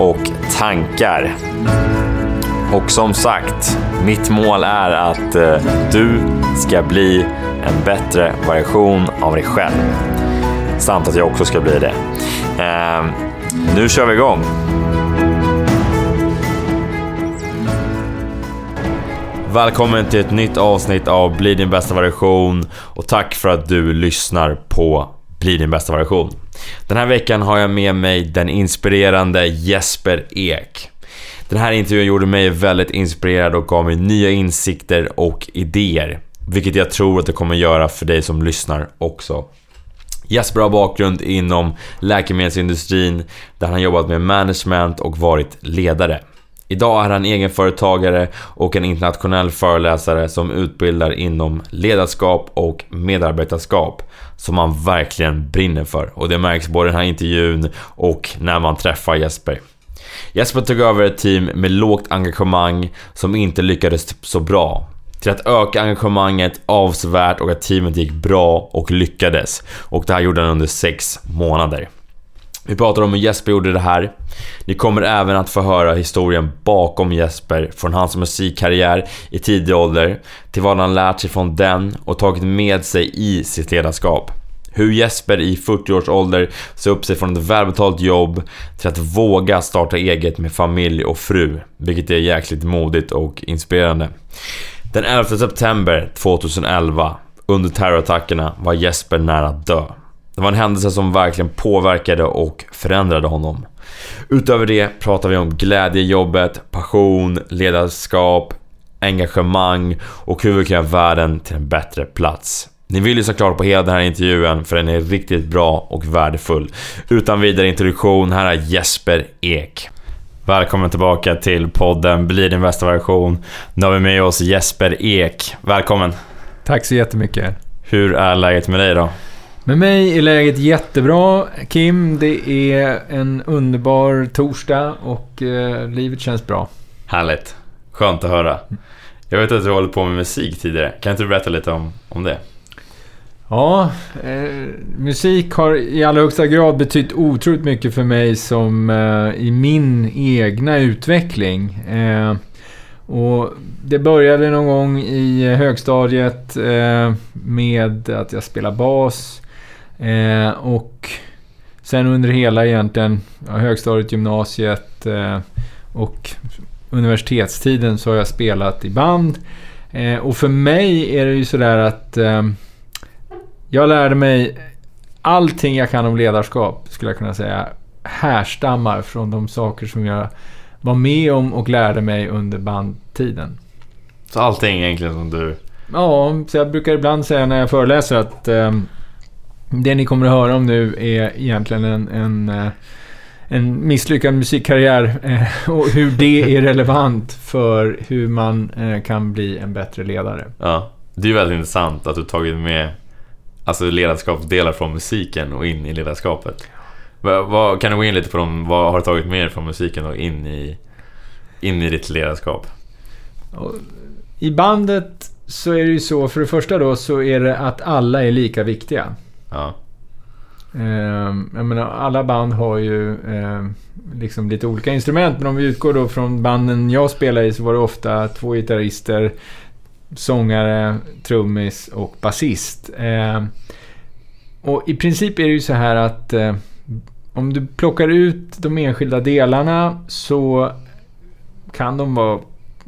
och tankar. Och som sagt, mitt mål är att eh, du ska bli en bättre version av dig själv. Samt att jag också ska bli det. Eh, nu kör vi igång! Välkommen till ett nytt avsnitt av Bli din bästa version och tack för att du lyssnar på Bli din bästa version. Den här veckan har jag med mig den inspirerande Jesper Ek. Den här intervjun gjorde mig väldigt inspirerad och gav mig nya insikter och idéer. Vilket jag tror att det kommer göra för dig som lyssnar också. Jesper har bakgrund inom läkemedelsindustrin där han jobbat med management och varit ledare. Idag är han egenföretagare och en internationell föreläsare som utbildar inom ledarskap och medarbetarskap som han verkligen brinner för. Och det märks både i den här intervjun och när man träffar Jesper. Jesper tog över ett team med lågt engagemang som inte lyckades så bra. Till att öka engagemanget avsevärt och att teamet gick bra och lyckades. Och det här gjorde han under 6 månader. Vi pratar om hur Jesper gjorde det här. Ni kommer även att få höra historien bakom Jesper, från hans musikkarriär i tidig ålder, till vad han lärt sig från den och tagit med sig i sitt ledarskap. Hur Jesper i 40 års ålder sa upp sig från ett välbetalt jobb till att våga starta eget med familj och fru, vilket är jäkligt modigt och inspirerande. Den 11 september 2011, under terrorattackerna, var Jesper nära att dö. Det var en händelse som verkligen påverkade och förändrade honom. Utöver det pratar vi om glädje i jobbet, passion, ledarskap, engagemang och hur vi kan göra världen till en bättre plats. Ni vill ju såklart på hela den här intervjun för den är riktigt bra och värdefull. Utan vidare introduktion, här är Jesper Ek. Välkommen tillbaka till podden Bli din bästa version. Nu har vi med oss Jesper Ek. Välkommen! Tack så jättemycket. Hur är läget med dig då? Med mig är läget jättebra, Kim. Det är en underbar torsdag och eh, livet känns bra. Härligt. Skönt att höra. Jag vet att du hållit på med musik tidigare. Kan inte du berätta lite om, om det? Ja, eh, musik har i allra högsta grad betytt otroligt mycket för mig som eh, i min egna utveckling. Eh, och det började någon gång i högstadiet eh, med att jag spelade bas. Eh, och sen under hela egentligen ja, högstadiet, gymnasiet eh, och universitetstiden så har jag spelat i band. och för mig är det ju sådär att jag lärde mig allting jag kan om ledarskap, skulle jag kunna säga, härstammar från de saker som jag var med om och lärde mig under bandtiden. Så allting egentligen som du... Ja, så jag brukar ibland säga när jag föreläser att eh, det ni kommer att höra om nu är egentligen en, en, eh, en misslyckad musikkarriär eh, och hur det är relevant för hur man eh, kan bli en bättre ledare. Ja, det är väldigt intressant att du tagit med alltså ledarskapsdelar från musiken och in i ledarskapet. Vad, kan du gå in lite på dem? Vad har du tagit med dig från musiken och in i, in i ditt ledarskap? I bandet så är det ju så, för det första då, så är det att alla är lika viktiga. Ja. Eh, jag menar, alla band har ju eh, liksom lite olika instrument, men om vi utgår då från banden jag spelar i så var det ofta två gitarrister, sångare, trummis och basist. Eh, och i princip är det ju så här att eh, om du plockar ut de enskilda delarna så kan de vara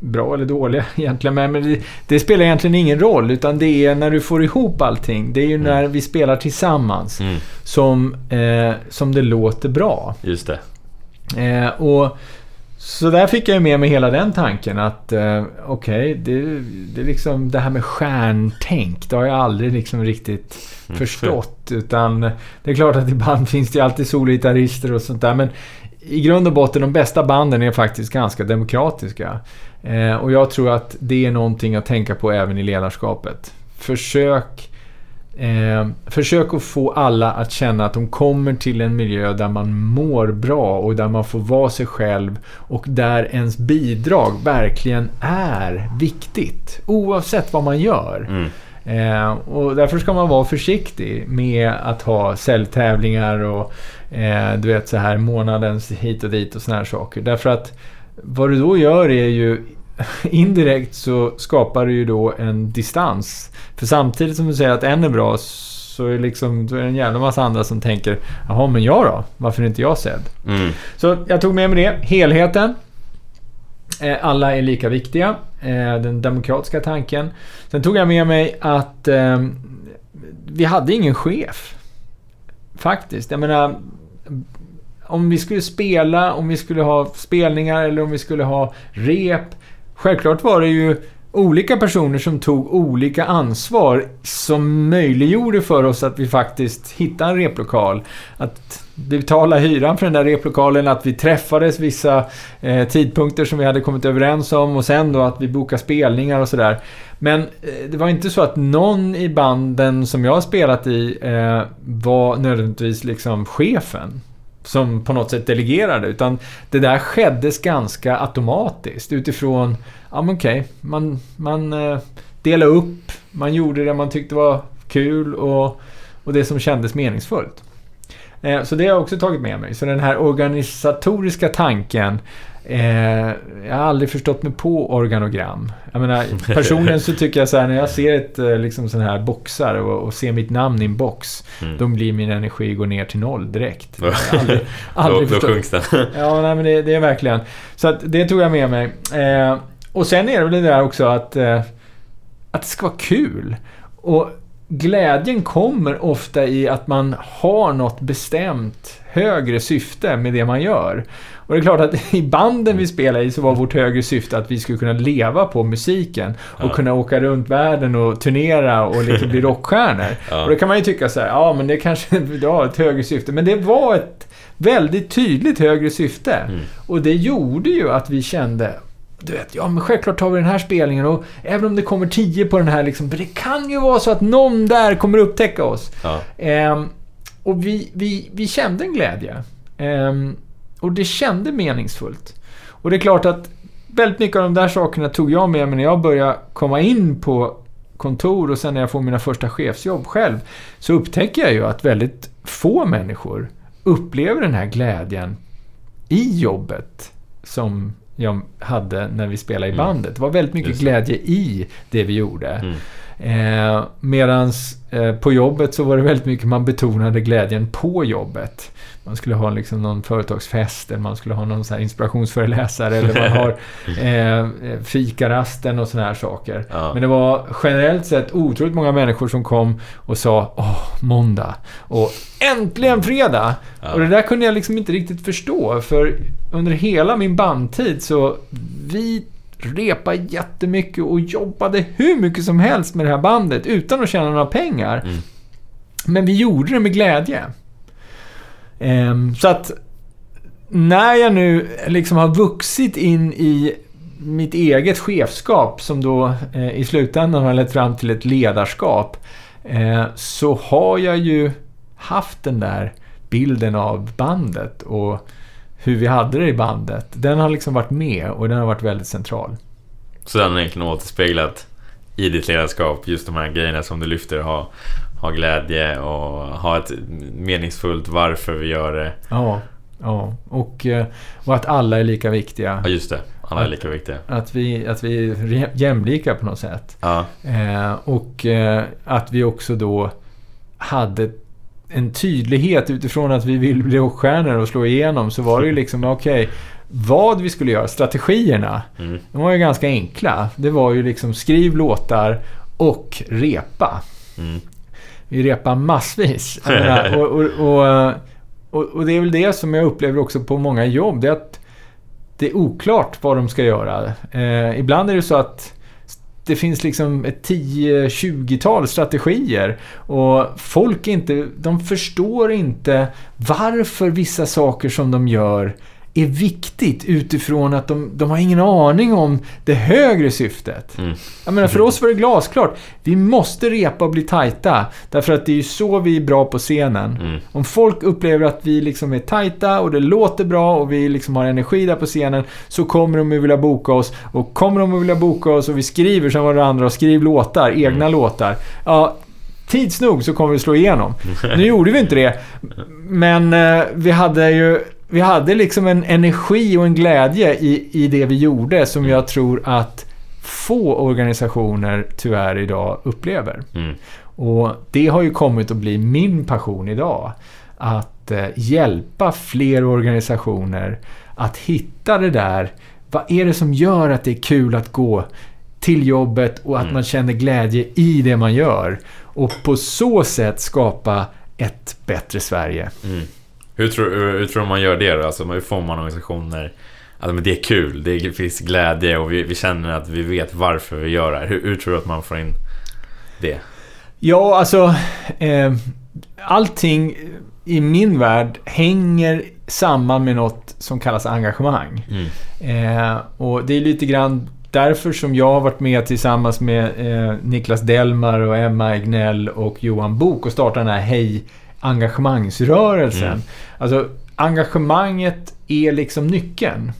bra eller dåliga egentligen. Men det, det, spelar egentligen ingen roll. Utan det är när du får ihop allting. Det är ju mm. när vi spelar tillsammans mm. som, eh, som det låter bra. Just det. Eh, och så där fick jag med mig hela den tanken att eh, okej, okay, det, det, liksom, det här med stjärntänk, det har jag aldrig liksom riktigt mm. förstått. Utan det är klart att ibland finns det alltid solgitarrister och sånt där. Men i grund och botten, de bästa banden är faktiskt ganska demokratiska. Eh, och jag tror att det är någonting att tänka på även i ledarskapet. Försök Eh, försök att få alla att känna att de kommer till en miljö där man mår bra och där man får vara sig själv och där ens bidrag verkligen är viktigt. Oavsett vad man gör. Mm. Eh, och därför ska man vara försiktig med att ha säljtävlingar och eh, du vet så här månadens hit och dit och såna här saker. Därför att vad du då gör är ju indirekt så skapar du ju då en distans. För samtidigt som du säger att en är bra så är, liksom, då är det en jävla massa andra som tänker Jaha, men jag då? Varför är inte jag sedd? Mm. Så jag tog med mig det. Helheten. Eh, alla är lika viktiga. Eh, den demokratiska tanken. Sen tog jag med mig att eh, vi hade ingen chef. Faktiskt. Jag menar, om vi skulle spela, om vi skulle ha spelningar eller om vi skulle ha rep. Självklart var det ju olika personer som tog olika ansvar som möjliggjorde för oss att vi faktiskt hittade en replokal. Att betala hyran för den där replokalen, att vi träffades vissa eh, tidpunkter som vi hade kommit överens om och sen då att vi bokade spelningar och sådär. Men eh, det var inte så att någon i banden som jag har spelat i eh, var nödvändigtvis liksom chefen som på något sätt delegerade. Utan det där skeddes ganska automatiskt utifrån, ja men okej, okay, man, man eh, delade upp, man gjorde det man tyckte var kul och, och det som kändes meningsfullt. Eh, så det har jag också tagit med mig. Så den här organisatoriska tanken Eh, jag har aldrig förstått mig på organogram. Jag menar, personligen så tycker jag så här, när jag ser ett eh, liksom sån här boxar och, och ser mitt namn i en box, mm. då blir min energi gå ner till noll direkt. aldrig, aldrig då, då sjunks den. ja, nej, men det, det, är verkligen. Så att det tog jag med mig. Eh, och sen är det väl det där också att, eh, att det ska vara kul. Och glädjen kommer ofta i att man har något bestämt högre syfte med det man gör. Och det är klart att i banden vi spelade i så var vårt högre syfte att vi skulle kunna leva på musiken och ja. kunna åka runt världen och turnera och liksom bli rockstjärnor. Ja. Och då kan man ju tycka så här, ja men det kanske var ett högre syfte. Men det var ett väldigt tydligt högre syfte. Mm. Och det gjorde ju att vi kände, du vet, ja men självklart tar vi den här spelningen och även om det kommer tio på den här liksom, för det kan ju vara så att någon där kommer upptäcka oss. Ja. Ehm, och vi, vi, vi kände en glädje. Ehm, och det kände meningsfullt. Och det är klart att väldigt mycket av de där sakerna tog jag med mig när jag började komma in på kontor och sen när jag får mina första chefsjobb själv. Så upptäcker jag ju att väldigt få människor upplever den här glädjen i jobbet som jag hade när vi spelade i mm. bandet. Det var väldigt mycket glädje i det vi gjorde. Mm. Eh, medans eh, på jobbet så var det väldigt mycket man betonade glädjen på jobbet. Man skulle ha liksom någon företagsfest eller man skulle ha någon så inspirationsföreläsare eller man har eh, fikarasten och såna här saker. Ja. Men det var generellt sett otroligt många människor som kom och sa Åh, måndag och äntligen fredag! Ja. Och det där kunde jag liksom inte riktigt förstå för under hela min bandtid så vi repade jättemycket och jobbade hur mycket som helst med det här bandet utan att tjäna några pengar. Mm. Men vi gjorde det med glädje. Um, så att när jag nu liksom har vuxit in i mitt eget chefskap som då eh, i slutändan har lett fram till ett ledarskap. Eh, så har jag ju haft den där bilden av bandet och hur vi hade det i bandet. Den har liksom varit med och den har varit väldigt central. Så den har egentligen återspeglat i ditt ledarskap just de här grejerna som du lyfter. Ha, ha glädje och ha ett meningsfullt varför vi gör det. Ja, ja. Och, eh, och att alla är lika viktiga. Ja, just det. Alla är lika viktiga. Att vi, att vi är jämlika på något sätt. Ja. Eh, och eh, att vi också då hade en tydlighet utifrån att vi vill bli rockstjärnor och slå igenom så var det ju liksom, okej, okay, vad vi skulle göra, strategierna, mm. de var ju ganska enkla. Det var ju liksom skriv låtar och repa. Mm. Vi repar massvis. och, och, och, och, det är väl det som jag upplever också på många jobb. Det är att det är oklart vad de ska göra. Eh, ibland är det så att det finns liksom ett 10-20-tal strategier. Och folk inte, de förstår inte varför vissa saker som de gör är viktigt utifrån att de, de har ingen aning om det högre syftet. Mm. Jag menar, för oss var det glasklart. Vi måste repa och bli tajta. Därför att det är ju så vi är bra på scenen. Mm. Om folk upplever att vi liksom är tajta och det låter bra och vi liksom har energi där på scenen så kommer de att vilja boka oss. Och kommer de att vilja boka oss och vi skriver som varandra och skriver låtar, egna låtar. Ja, tids nog så kommer vi slå igenom. Nu gjorde vi inte det. Men eh, vi hade ju vi hade liksom en energi och en glädje i, i det vi gjorde som jag tror att få organisationer tyvärr idag upplever. Mm. Och det har ju kommit att bli min passion idag. Att eh, hjälpa fler organisationer att hitta det där. Vad är det som gör att det är kul att gå till jobbet och att Mm. man känner glädje i det man gör. Och på så sätt skapa ett bättre Sverige. Mm. Hur, tror, hur, tror man gör det då? Alltså, hur får man organisationer... Alltså, men det är kul, det finns glädje och vi, vi känner att vi vet varför vi gör det här. Hur, hur tror du att man får in det? Ja, alltså... Eh, allting i min värld hänger samman med något som kallas engagemang. Mm. Eh, och det är lite grann därför som jag har varit med tillsammans med eh, Niklas Delmar och Emma Egnell och Johan Bok och startat den här Hej engagemangsrörelsen. Mm. Alltså engagemanget är liksom nyckeln.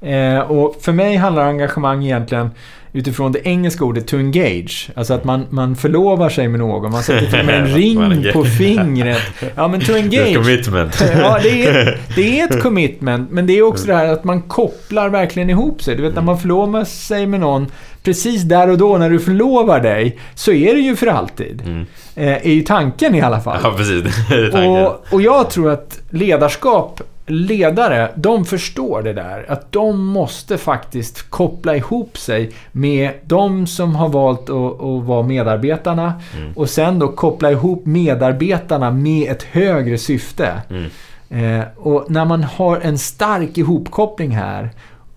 Eh, och för mig handlar engagemang egentligen utifrån det engelska ordet to engage. Alltså att man, man förlovar sig med någon. Man sätter till och med en ring på fingret. Ja, men to Det är engage. commitment. Ja, det är, det är ett commitment, men det är också det här att man kopplar verkligen ihop sig. Du vet, när man förlovar sig med någon, precis där och då när du förlovar dig, så är det ju för alltid. Mm. Eh, är ju tanken i alla fall. Ja, precis. Det är tanken. Och, och jag tror att ledarskap, ledare, de förstår det där. Att de måste faktiskt koppla ihop sig med de som har valt att, att vara medarbetarna. Mm. Och sen då koppla ihop medarbetarna med ett högre syfte. Mm. Eh, och när man har en stark ihopkoppling här,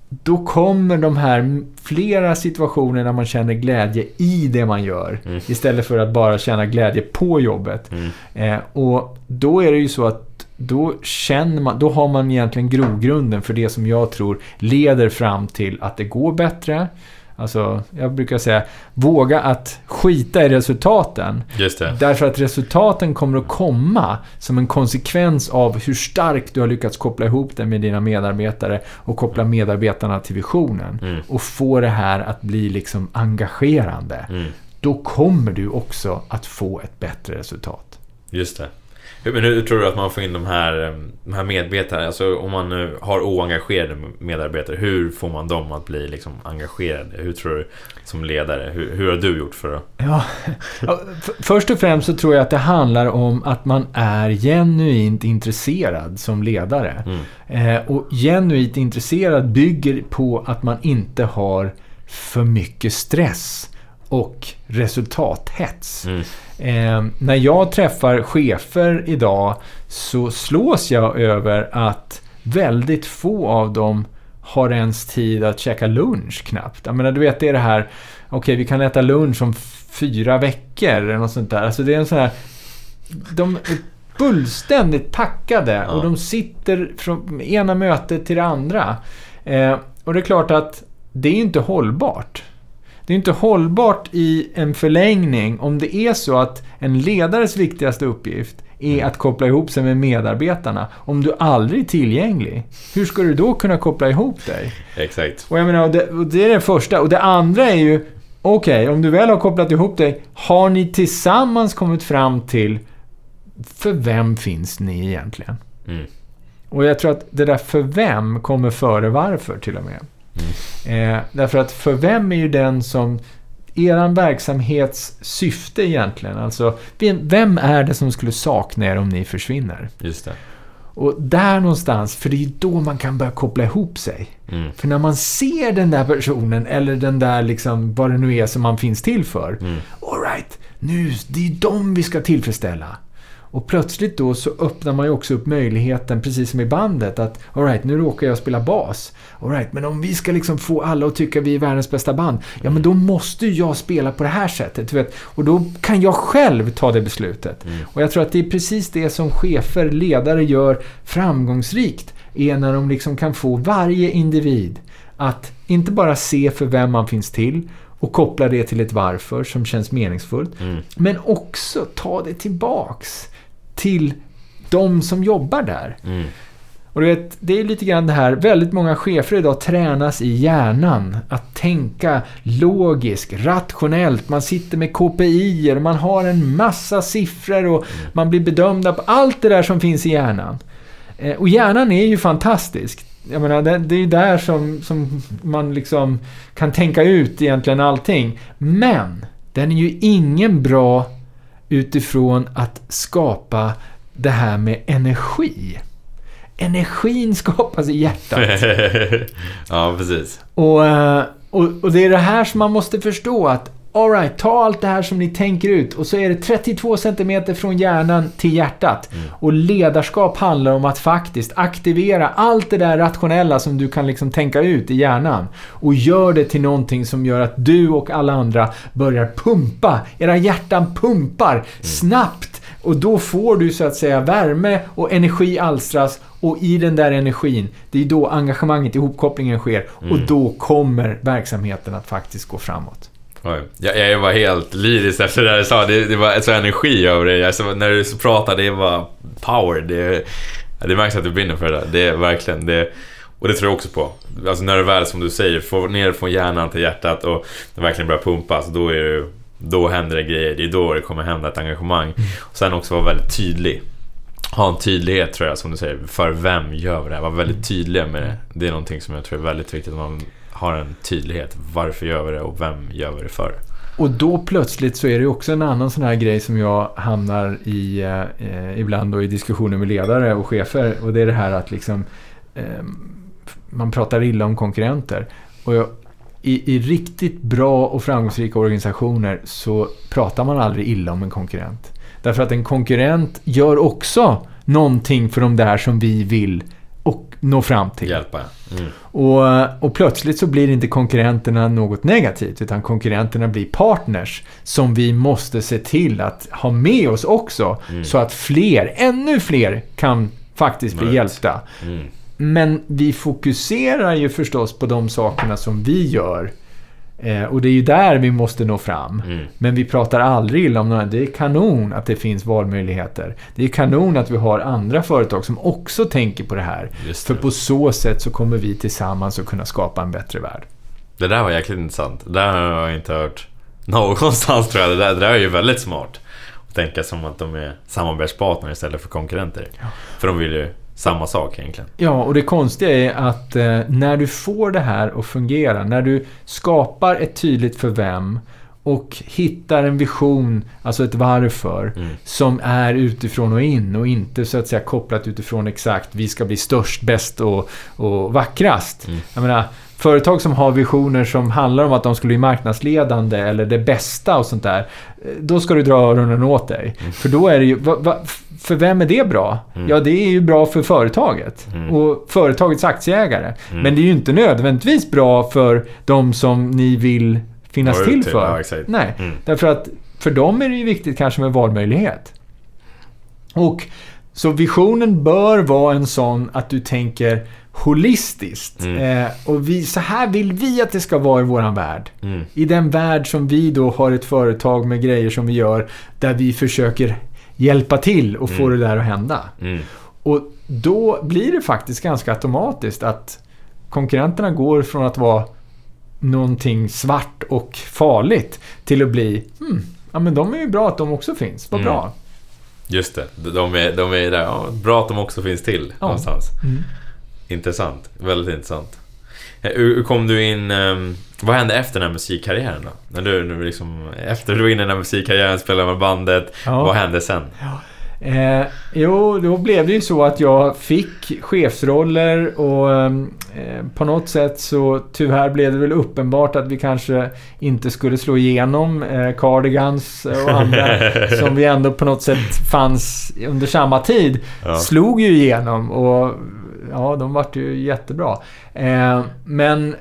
då kommer de här flera situationer där man känner glädje i det man gör. Mm. Istället för att bara känna glädje på jobbet. Mm. Eh, och då är det ju så att då känner man, då har man egentligen grogrunden för det som jag tror leder fram till att det går bättre. Alltså, jag brukar säga, våga att skita i resultaten. Just det. Därför att resultaten kommer att komma som en konsekvens av hur starkt du har lyckats koppla ihop det med dina medarbetare och koppla medarbetarna till visionen. Mm. Och få det här att bli liksom engagerande. Mm. Då kommer du också att få ett bättre resultat. Just det. Men hur tror du att man får in de här, eh, de här medarbetarna? Alltså om man nu har oengagerade medarbetare, hur får man dem att bli liksom engagerade? Hur tror du som ledare? Hur, hur har du gjort för att... Ja, först och främst så tror jag att det handlar om att man är genuint intresserad som ledare. Mm. Eh, och genuint intresserad bygger på att man inte har för mycket stress och resultathets. Mm. Eh, när jag träffar chefer idag så slås jag över att väldigt få av dem har ens tid att käka lunch knappt. Jag menar, du vet, det är det här, okej, vi kan äta lunch om fyra veckor eller något sånt där. Alltså det är en sån här... De är fullständigt packade och de sitter från ena mötet till det andra. Eh, och det är klart att det är inte hållbart. Det är inte hållbart i en förlängning om det är så att en ledares viktigaste uppgift är att koppla ihop sig med medarbetarna. Om du aldrig är tillgänglig, hur ska du då kunna koppla ihop dig? Exakt. Och jag menar, och det, och det är det första. Och det andra är ju, okej, om du väl har kopplat ihop dig, har ni tillsammans kommit fram till för vem finns ni egentligen? Mm. Och jag tror att det där för vem kommer före varför till och med. Eh, därför att för vem är ju den som eran verksamhets syfte egentligen. Alltså, vem- är det som skulle sakna er om ni försvinner? Just det. Och där någonstans, för det är ju då man kan börja koppla ihop sig. Mm. För när man ser den där personen, eller den där liksom, vad det nu är som man finns till för. Mm. All right, nu, det är dem vi ska tillfredsställa. Och plötsligt då så öppnar man ju också upp möjligheten, precis som i bandet, att alright, nu råkar jag spela bas. Alright, men om vi ska liksom få alla att tycka vi är världens bästa band, ja men då måste jag spela på det här sättet. Vet? Och då kan jag själv ta det beslutet. Mm. Och jag tror att det är precis det som chefer, ledare gör framgångsrikt, är när de liksom kan få varje individ att inte bara se för vem man finns till och koppla det till ett varför som känns meningsfullt. Mm. Men också ta det tillbaks till de som jobbar där. Mm. Och du vet, det är lite grann det här, väldigt många chefer idag tränas i hjärnan att tänka logiskt, rationellt. Man sitter med KPI man har en massa siffror och man blir bedömda på allt det där som finns i hjärnan. Eh, Och hjärnan är ju fantastisk. Jag menar, det, det är ju där som, som man liksom kan tänka ut egentligen allting. Men den är ju ingen bra utifrån att skapa det här med energi. Energin skapas i hjärtat. ja, precis. Och, eh, och, och det är det här som man måste förstå att Alright, ta allt det här som ni tänker ut och så är det 32 cm från hjärnan till hjärtat. Och ledarskap handlar om att faktiskt aktivera allt det där rationella som du kan liksom tänka ut i hjärnan. Och gör det till någonting som gör att du och alla andra börjar pumpa. Era hjärtan pumpar snabbt. Och då får du så att säga värme och energi alstras och i den där energin, det är då engagemanget, ihopkopplingen sker och då kommer verksamheten att faktiskt gå framåt. Oj. Jag, jag var helt lyrisk efter det du sa. Det, det var så energi över det. Alltså, när du pratar, det var power. Det, det märks att du brinner för det där. Det är verkligen det. Och det tror jag också på. Alltså när du väl, som du säger, får ner från hjärnan till hjärtat och det verkligen börjar pumpas. Då, är det, då händer det grejer. Det är då det kommer hända ett engagemang. Och sen också vara väldigt tydlig. Ha en tydlighet tror jag, som du säger. För vem gör vi det här? Var väldigt tydliga med det. Det är någonting som jag tror är väldigt viktigt. Att man har en tydlighet. Varför gör vi det och vem gör vi det för? Och då plötsligt så är det också en annan sån här grej som jag hamnar i eh, ibland då i diskussioner med ledare och chefer. Och det är det här att liksom eh, man pratar illa om konkurrenter. Och jag, i, I riktigt bra och framgångsrika organisationer så pratar man aldrig illa om en konkurrent. Därför att en konkurrent gör också någonting för de där som vi vill nå fram till. Hjälpa. Mm. Och, och plötsligt så blir inte konkurrenterna något negativt utan konkurrenterna blir partners som vi måste se till att ha med oss också Mm. så att fler, ännu fler kan faktiskt bli Right. hjälpta. Mm. Men vi fokuserar ju förstås på de sakerna som vi gör. Eh, och det är ju där vi måste nå fram. Mm. Men vi pratar aldrig illa om några. Det är kanon att det finns valmöjligheter. Det är kanon att vi har andra företag som också tänker på det här. Just För det. på så sätt så kommer vi tillsammans att kunna skapa en bättre värld. Det där var jäkligt intressant. Det där har jag inte hört någonstans tror jag. Det där, det där är ju väldigt smart. Att tänka som att de är samarbetspartner istället för konkurrenter. För de vill ju samma sak egentligen. Ja, och det konstiga är att eh, när du får det här att fungera, när du skapar ett tydligt för vem och hittar en vision, alltså ett varför, Mm. som är utifrån och in och inte så att säga kopplat utifrån exakt vi ska bli störst, bäst och, och vackrast. Mm. Jag menar, företag som har visioner som handlar om att de ska bli marknadsledande eller det bästa och sånt där, då ska du dra öronen åt dig. För då är det ju, va, va, för vem är det bra? Mm. Ja, det är ju bra för företaget Mm. och företagets aktieägare. Mm. Men det är ju inte nödvändigtvis bra för de som ni vill finnas till till, för. ja, exakt. Nej, Mm. därför att för dem är det ju viktigt kanske med valmöjlighet. Och så visionen bör vara en sån att du tänker holistiskt. Mm. Eh, och vi, så här vill vi att det ska vara i våran värld. Mm. I den värld som vi då har ett företag med grejer som vi gör där vi försöker hjälpa till och få Mm. det där att hända. Mm. Och då blir det faktiskt ganska automatiskt att konkurrenterna går från att vara någonting svart och farligt till att bli hmm, ja men de är ju bra att de också finns. Vad Mm. bra. Just det, de är, de är där. Ja, bra att de också finns till Ja. någonstans. Mm. Intressant, väldigt intressant. Eh, Hur hur kom du in... ehm, vad hände efter den här musikkarriären då? När du, du liksom, efter du var inne i den här musikkarriären, spelade med bandet. Ja. Vad hände sen? Eh, jo, då blev det ju så att jag fick chefsroller och eh, på något sätt så tyvärr blev det väl uppenbart att vi kanske inte skulle slå igenom eh, Cardigans och andra som vi ändå på något sätt fanns under samma tid. Ja. Slog ju igenom och ja, de vart ju jättebra. Eh, men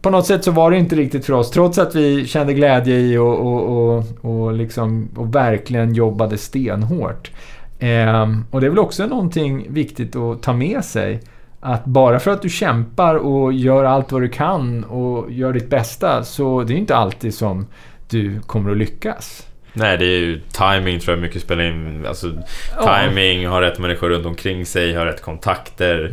på något sätt så var det inte riktigt för oss. Trots att vi kände glädje i och, och, och, och, liksom, och verkligen jobbade stenhårt. Eh, och det är väl också någonting viktigt att ta med sig. Att bara för att du kämpar och gör allt vad du kan och gör ditt bästa så det är inte alltid som du kommer att lyckas. Nej, det är ju timing tror jag mycket spelar in. Alltså, timing, ha rätt människor runt omkring sig, ha rätt kontakter.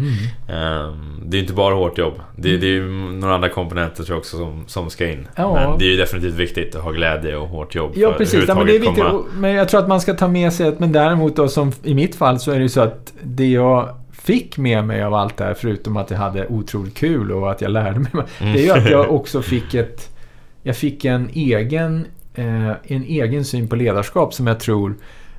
Mm. Um, det är inte bara hårt jobb. Det, mm. det är ju några andra komponenter tror jag också som, som ska in. Ja. Men det är ju definitivt viktigt att ha glädje och hårt jobb. Ja, precis. Ja, men det är viktigt. Komma... Men jag tror att man ska ta med sig att, men däremot då som i mitt fall så är det ju så att det jag fick med mig av allt det här, förutom att jag hade otroligt kul och att jag lärde mig. Mm. Det är ju att jag också fick ett... Jag fick en egen en egen syn på ledarskap som jag tror,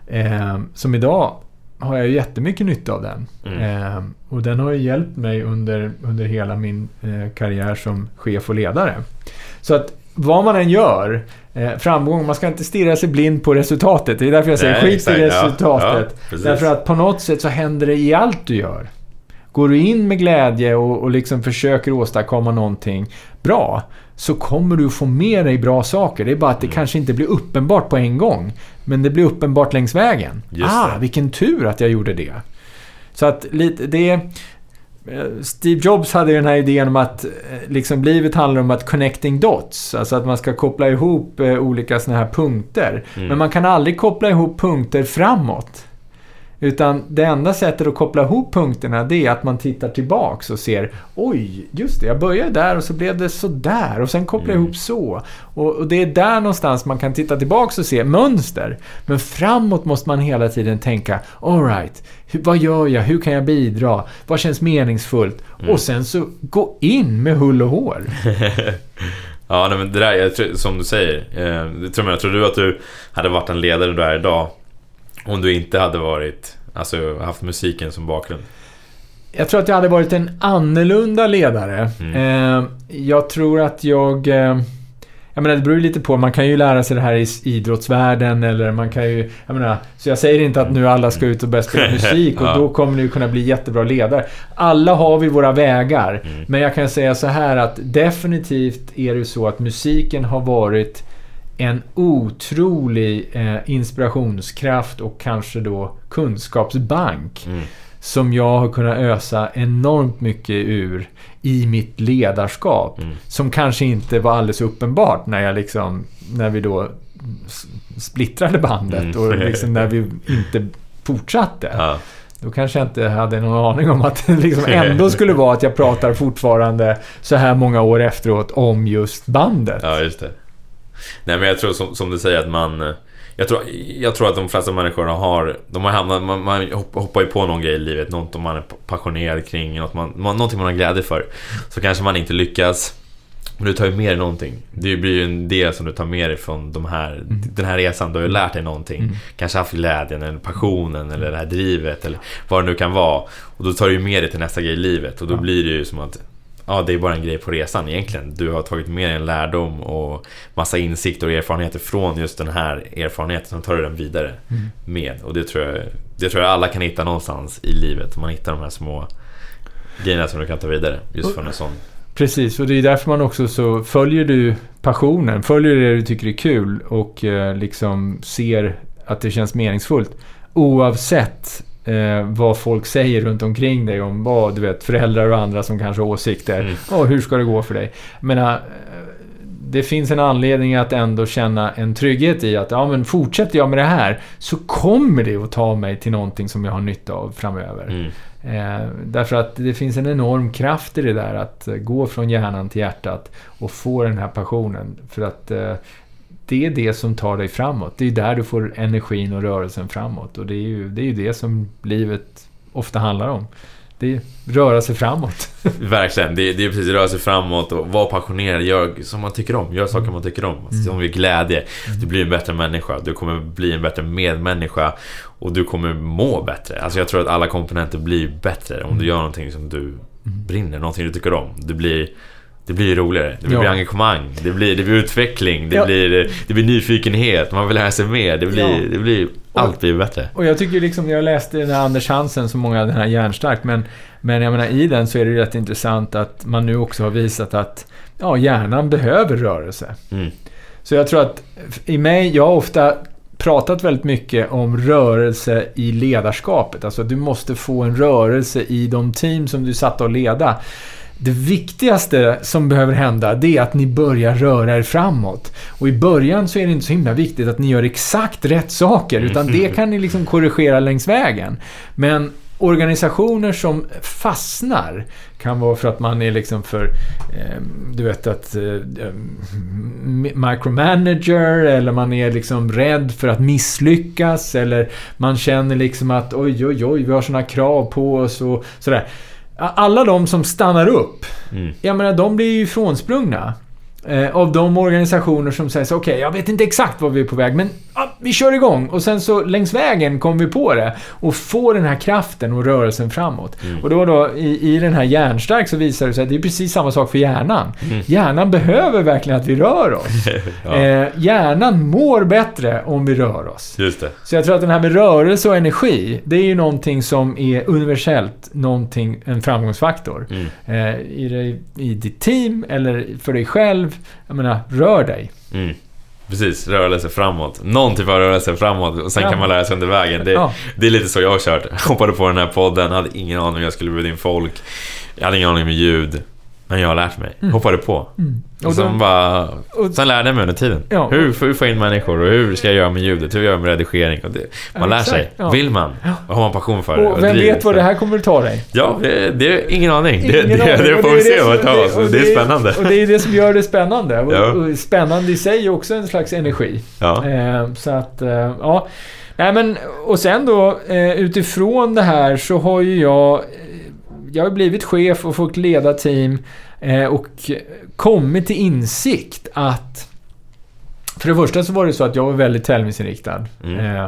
eh, som idag har jag jättemycket nytta av den. Mm. Eh, och den har ju hjälpt mig under, under hela min eh, karriär som chef och ledare. Så att vad man än gör, eh, framgång, man ska inte stirra sig blind på resultatet. Det är därför jag säger Nej, skit i resultatet. Ja, ja, därför att på något sätt så händer det i allt du gör. Går du in med glädje och, och liksom försöker åstadkomma någonting bra, så kommer du få med dig bra saker. Det är bara att det mm. kanske inte blir uppenbart på en gång. Men det blir uppenbart längs vägen. Just ah, det. vilken tur att jag gjorde det. Så att lite, det... Eh, Steve Jobs hade ju den här idén om att eh, liksom, livet handlar om att connecting dots. Alltså att man ska koppla ihop eh, olika såna här punkter. Mm. Men man kan aldrig koppla ihop punkter framåt. Utan det enda sättet att koppla ihop punkterna det är att man tittar tillbaks och ser Oj, just det, jag började där och så blev det så där och sen kopplar jag mm. ihop så. Och, och, det är där någonstans man kan titta tillbaks och se mönster. Men framåt måste man hela tiden tänka Alright, vad gör jag? Hur kan jag bidra? Vad känns meningsfullt? Mm. Och sen så gå in med hull och hår. ja, men det där, jag, som du säger. Eh, jag tror du att du hade varit en ledare du är idag om du inte hade varit, alltså haft musiken som bakgrund? Jag tror att jag hade varit en annorlunda ledare. Mm. Eh, jag tror att jag... Eh, jag menar, det beror lite på. Man kan ju lära sig det här i idrottsvärlden eller man kan ju... Jag menar, så jag säger inte att nu alla ska ut och börja spela musik och ja. då kommer ni kunna bli jättebra ledare. Alla har vi våra vägar. Mm. Men jag kan säga så här att definitivt är det så att musiken har varit en otrolig eh, inspirationskraft och kanske då kunskapsbank. Mm. Som jag har kunnat ösa enormt mycket ur i mitt ledarskap. Mm. Som kanske inte var alldeles uppenbart när jag liksom, när vi då splittrade bandet mm. och liksom när vi inte fortsatte. Ja. Då kanske jag inte hade någon aning om att det liksom ändå skulle vara att jag pratar fortfarande så här många år efteråt om just bandet. Ja, just det. Nej men jag tror som, som du säger att man... Jag tror, jag tror att de flesta människor har... De har hamnat, man, man hoppar ju på någon grej i livet, något man är passionerad kring, något man, någonting man har glädje för. Så kanske man inte lyckas. Men du tar ju med dig någonting. Det blir ju en del som du tar med dig från de här, mm. den här resan. Du har ju lärt dig någonting. Mm. Kanske haft glädjen eller passionen eller det här drivet eller vad det nu kan vara. Och då tar du med dig till nästa grej i livet och då ja. blir det ju som att ja, det är bara en grej på resan egentligen. Du har tagit med dig en lärdom och massa insikter och erfarenheter från just den här erfarenheten. Sen tar du den vidare mm. med. Och det tror, jag, det tror jag alla kan hitta någonstans i livet. Man hittar de här små grejerna som du kan ta vidare just från en sån. Precis, och det är därför man också så följer du passionen, följer det du tycker är kul och eh, liksom ser att det känns meningsfullt. Oavsett eh, vad folk säger runt omkring dig om vad, du vet, föräldrar och andra som kanske har åsikter. Mm. Och hur ska det gå för dig? Men äh, det finns en anledning att ändå känna en trygghet i att ja, men fortsätter jag med det här så kommer det att ta mig till någonting som jag har nytta av framöver. Mm. Eh, därför att det finns en enorm kraft i det där att gå från hjärnan till hjärtat och få den här passionen. För att eh, det är det som tar dig framåt. Det är där du får energin och rörelsen framåt. Och det är ju det, är ju det som livet ofta handlar om. det är röra sig framåt. Verkligen. Det, det är precis röra sig framåt och vara passionerad. Gör som man tycker om. Gör saker man tycker om. Mm. Som ger glädje. Du blir en bättre människa. Du kommer bli en bättre medmänniska. Och du kommer må bättre. Alltså jag tror att alla komponenter blir bättre om du Mm. gör någonting som du brinner. Någonting du tycker om. Du blir... Det blir roligare. Det blir Ja. engagemang. Det blir, det blir utveckling. Det, Ja. blir, det blir nyfikenhet. Man vill lära sig mer. Det blir... Ja. Det blir allt blir bättre. Och jag tycker liksom, jag läste den här Anders Hansen, så många den här Hjärnstark, men, men jag menar i den så är det rätt intressant att man nu också har visat att ja, hjärnan behöver rörelse. Mm. Så jag tror att i mig, jag har ofta pratat väldigt mycket om rörelse i ledarskapet. Alltså du måste få en rörelse i de team som du satt att leda. Det viktigaste som behöver hända, det är att ni börjar röra er framåt. Och i början så är det inte så himla viktigt att ni gör exakt rätt saker, utan det kan ni liksom korrigera längs vägen. Men organisationer som fastnar kan vara för att man är liksom för, eh, du vet att eh, m- micromanager eller man är liksom rädd för att misslyckas eller man känner liksom att oj, oj, oj, vi har såna krav på oss och sådär. Alla de som stannar upp, Mm. jag menar de blir ju ifrånsprungna. Eh, av de organisationer som säger så okej, jag vet inte exakt var vi är på väg, men ja, vi kör igång. Och sen så längs vägen kommer vi på det och får den här kraften och rörelsen framåt. Mm. Och då, då i, i den här hjärnstark så visar det sig att det är precis samma sak för hjärnan. Mm. Hjärnan behöver verkligen att vi rör oss. ja, eh, hjärnan mår bättre om vi rör oss. just det. Så jag tror att den här med rörelse och energi, det är ju någonting som är universellt någonting, en framgångsfaktor. Mm. Eh, i, I ditt team eller för dig själv. Jag menar, rör dig. Mm. Precis, rörelse framåt. Någon typ av rörelse framåt och sen kan man lära sig under vägen. Det, Ja. det är lite så jag har kört. Hoppade på den här podden, hade ingen aning om jag skulle bjuda in folk. Jag hade ingen aning med ljud. Men jag har lärt mig. Mm. Hoppade på. Mm. Och Och sen då- bara... och- Sen lärde jag mig under tiden. Ja. Hur, hur får jag in människor och hur ska jag göra med ljudet? Hur gör jag med redigering? Och det, man Ja, lär sig. Ja. Vill man? Och har man passion för det? Och vem driv vet vad det här kommer att ta dig? Ja, det, det är ingen aning. det, Ingen det, aning. det Och får vi se vad det tar oss. och Det är spännande. Och det är det som gör det spännande. Och, och spännande i sig är också en slags energi. Eh, så att, eh, ja. Nej men, och sen då eh, utifrån det här så har ju jag... Jag har blivit chef och fått leda team eh, och kommit till insikt att... För det första så var det så att jag var väldigt tävlingsinriktad. Mm. Eh,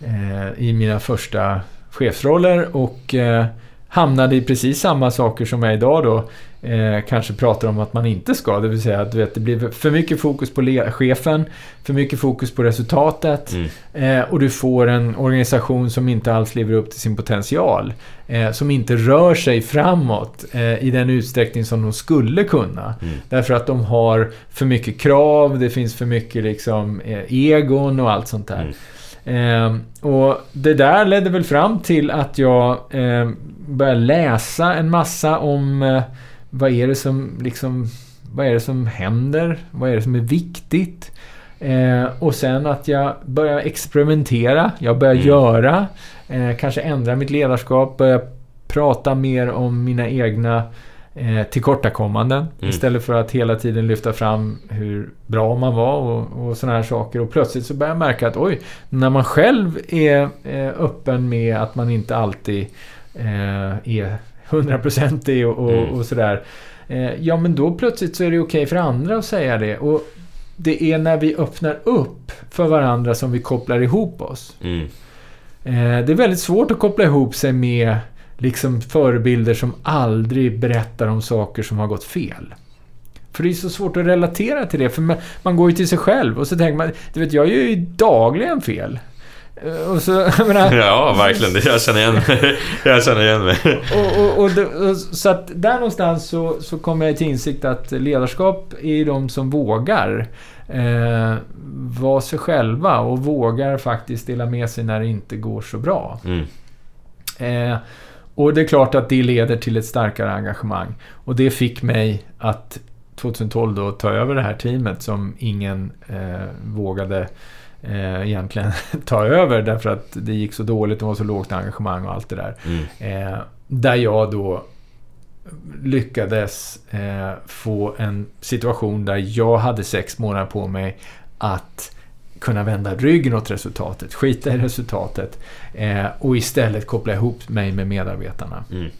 eh, I mina första chefsroller och hamnade i precis samma saker som jag idag då eh, kanske pratar om att man inte ska. Det vill säga att vet, det blir för mycket fokus på chefen, för mycket fokus på resultatet Mm. eh, och du får en organisation som inte alls lever upp till sin potential. Eh, som inte rör sig framåt eh, i den utsträckning som de skulle kunna. Mm. Därför att de har för mycket krav, det finns för mycket liksom, eh, egon och allt sånt där. Mm. Ehm, och det där ledde väl fram till att jag eh, började läsa en massa om eh, vad är det som liksom vad är det som händer? Vad är det som är viktigt? Eh, och sen att jag börjar experimentera. Jag börjar Mm. göra. Eh, kanske ändra mitt ledarskap. Börja prata mer om mina egna eh, tillkortakommanden. Mm. Istället för att hela tiden lyfta fram hur bra man var och, och sådana här saker. Och plötsligt så börjar jag märka att oj, när man själv är eh, öppen med att man inte alltid eh, är hundraprocentig och, och, Mm. och sådär. Eh, ja, men då plötsligt så är det okej för andra att säga det. Och det är när vi öppnar upp för varandra som vi kopplar ihop oss. Mm. Eh, det är väldigt svårt att koppla ihop sig med liksom förebilder som aldrig berättar om saker som har gått fel. För det är så svårt att relatera till det, för man, man går ju till sig själv och så tänker man, du vet, jag gör ju dagligen fel. Eh, Och så, menar, Ja, verkligen. Jag känner igen mig. Jag känner igen mig. och, och, och, och, så att där någonstans så, så kommer jag till insikt att ledarskap är de som vågar eh, vara sig själva och vågar faktiskt dela med sig när det inte går så bra. Mm. Eh, och det är klart att det leder till ett starkare engagemang. Och det fick mig att 2012 då ta över det här teamet som ingen eh, vågade eh, egentligen ta över därför att det gick så dåligt, det var så lågt engagemang och allt det där. Mm. Eh, där jag då lyckades eh, få en situation där jag hade sex månader på mig att kunna vända ryggen åt resultatet, skita i resultatet eh, och istället koppla ihop mig med medarbetarna. Mm.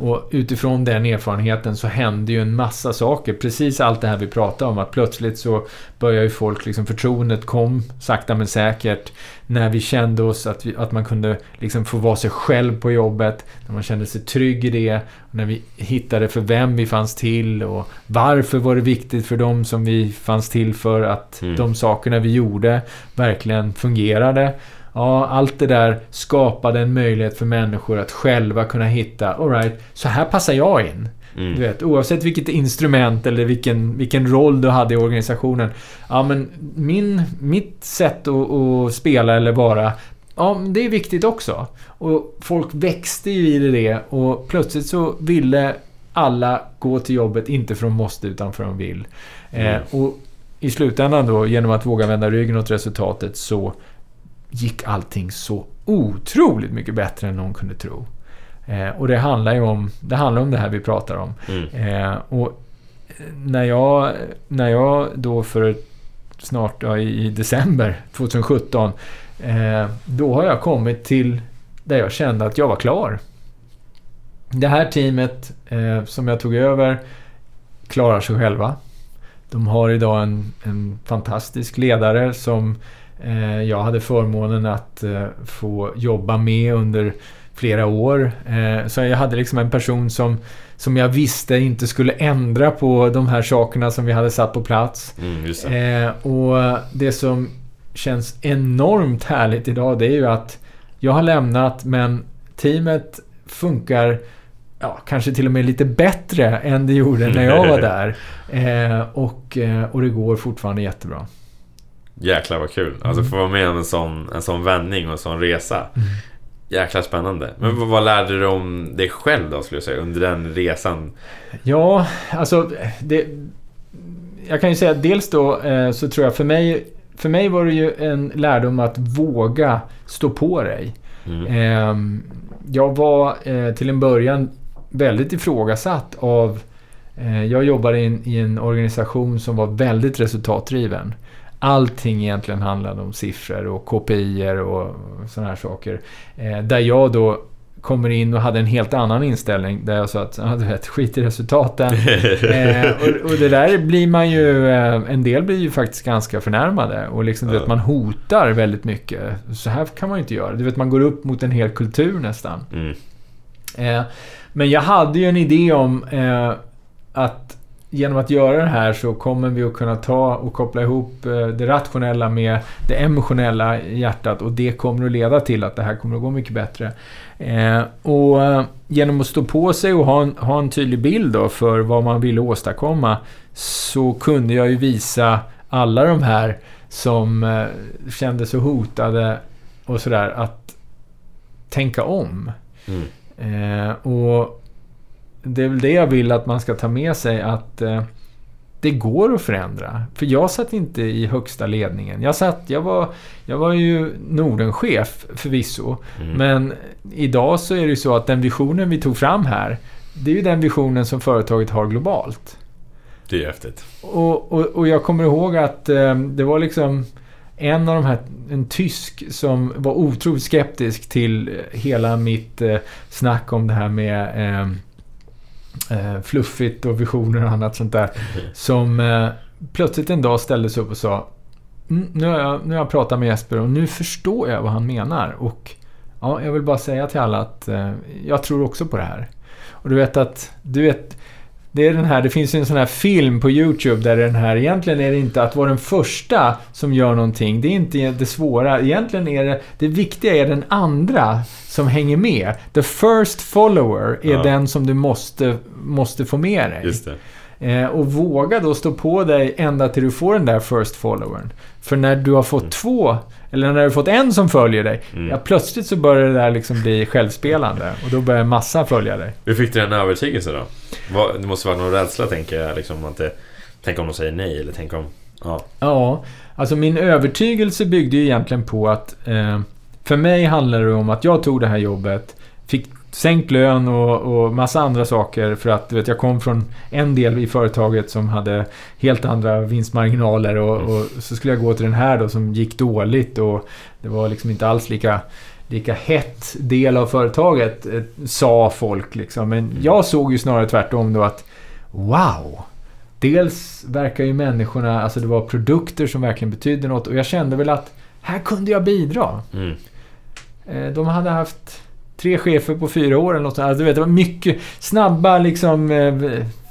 Och utifrån den erfarenheten så hände ju en massa saker. Precis allt det här vi pratade om. Att plötsligt så började ju folk, liksom förtroendet kom sakta men säkert. När vi kände oss att, vi, att man kunde liksom få vara sig själv på jobbet. När man kände sig trygg i det. När vi hittade för vem vi fanns till och varför var det viktigt för dem som vi fanns till för att Mm. de sakerna vi gjorde verkligen fungerade. Ja, allt det där skapade en möjlighet för människor att själva kunna hitta, alright, så här passar jag in. Du Mm. vet, oavsett vilket instrument eller vilken, vilken roll du hade i organisationen. Ja, men min, mitt sätt att, att spela eller vara, ja, det är viktigt också. Och folk växte ju i det och plötsligt så ville alla gå till jobbet, inte för de måste utan för de vill. Mm. Eh, och i slutändan då, genom att våga vända ryggen åt resultatet, så gick allting så otroligt mycket bättre än någon kunde tro. Eh, och det handlar ju om det, handlar om det här vi pratar om. Mm. Eh, och när jag, när jag då för snart, ja, i december 2017, eh, då har jag kommit till där jag kände att jag var klar. Det här teamet eh, som jag tog över klarar sig själva. De har idag en, en fantastisk ledare som eh, jag hade förmånen att eh, få jobba med under flera år. Eh, så jag hade liksom en person som, som jag visste inte skulle ändra på de här sakerna som vi hade satt på plats. Mm, det. Eh, och det som känns enormt härligt idag det är ju att jag har lämnat men teamet funkar ja, kanske till och med lite bättre än det gjorde när jag var där. Eh, och, eh, och det går fortfarande jättebra. Jäklar vad kul. Alltså Mm. få vara med om en sån, en sån vändning och en sån resa. Mm. Jäkla spännande. Men vad, vad lärde du dig om dig själv då skulle jag säga under den resan? Ja, alltså det... Jag kan ju säga att dels då eh, så tror jag för mig... För mig var det ju en lärdom att våga stå på dig. Mm. Ehm, jag var eh, till en början väldigt ifrågasatt av... Eh, jag jobbade i en, i en organisation som var väldigt resultatdriven. Allting egentligen handlade om siffror och KPI och sådana här saker. Eh, där jag då kommer in och hade en helt annan inställning. Där jag sa att, ja, du vet, skit i resultaten. eh, och, och det där blir man ju... Eh, en del blir ju faktiskt ganska förnärmade. Och liksom, du vet, man hotar väldigt mycket. Så här kan man ju inte göra. Du vet, man går upp mot en hel kultur nästan. Mm. Eh, men jag hade ju en idé om eh, att genom att göra det här så kommer vi att kunna ta och koppla ihop eh, det rationella med det emotionella hjärtat och det kommer att leda till att det här kommer att gå mycket bättre. Eh, och eh, genom att stå på sig och ha en, ha en tydlig bild då för vad man ville åstadkomma så kunde jag ju visa alla de här som kände sig hotade och sådär att tänka om. Mm. Och det är väl det jag vill att man ska ta med sig att eh, det går att förändra. För jag satt inte i högsta ledningen. Jag, satt, jag, var, jag var ju Nordenchef förvisso. Mm. Men idag så är det ju så att den visionen vi tog fram här, det är ju den visionen som företaget har globalt. Det är häftigt. Och, och, och jag kommer ihåg att eh, det var liksom en av de här, en tysk som var otroligt skeptisk till hela mitt eh, snack om det här med eh, fluffigt och visioner och annat sånt där. Som eh, plötsligt en dag ställde sig upp och sa mm, nu har, jag, nu har jag pratat med Jesper och nu förstår jag vad han menar. Och ja, jag vill bara säga till alla att eh, jag tror också på det här. Och du vet att, du vet, det är den här, det finns en sån här film på YouTube där den här, egentligen är det inte att vara den första som gör någonting. Det är inte det svåra. Egentligen är det, det viktiga är den andra som hänger med. The first follower är Ja. den som du måste, måste få med dig. Eh, och våga då stå på dig ända till du får den där first followern. För när du har fått två, eller när du har fått en som följer dig, Mm. ja plötsligt så börjar det där liksom bli självspelande. Och då börjar en massa följa dig. Hur fick du den övertygelsen då? Det måste vara någon rädsla tänker jag. Liksom, att det, tänk om de säger nej eller tänk om... Ja. Ja, alltså min övertygelse byggde ju egentligen på att... Eh, för mig handlar det om att jag tog det här jobbet, fick sänkt lön och, och massa andra saker för att du vet, jag kom från en del i företaget som hade helt andra vinstmarginaler och, och så skulle jag gå till den här då som gick dåligt och det var liksom inte alls lika lika hett del av företaget, eh, sa folk. Liksom. Men jag såg ju snarare tvärtom då att wow! Dels verkar ju människorna, alltså det var produkter som verkligen betydde något och jag kände väl att här kunde jag bidra. Mm. Eh, De hade haft tre chefer på fyra år eller något. Alltså, du vet, det var mycket snabba liksom eh,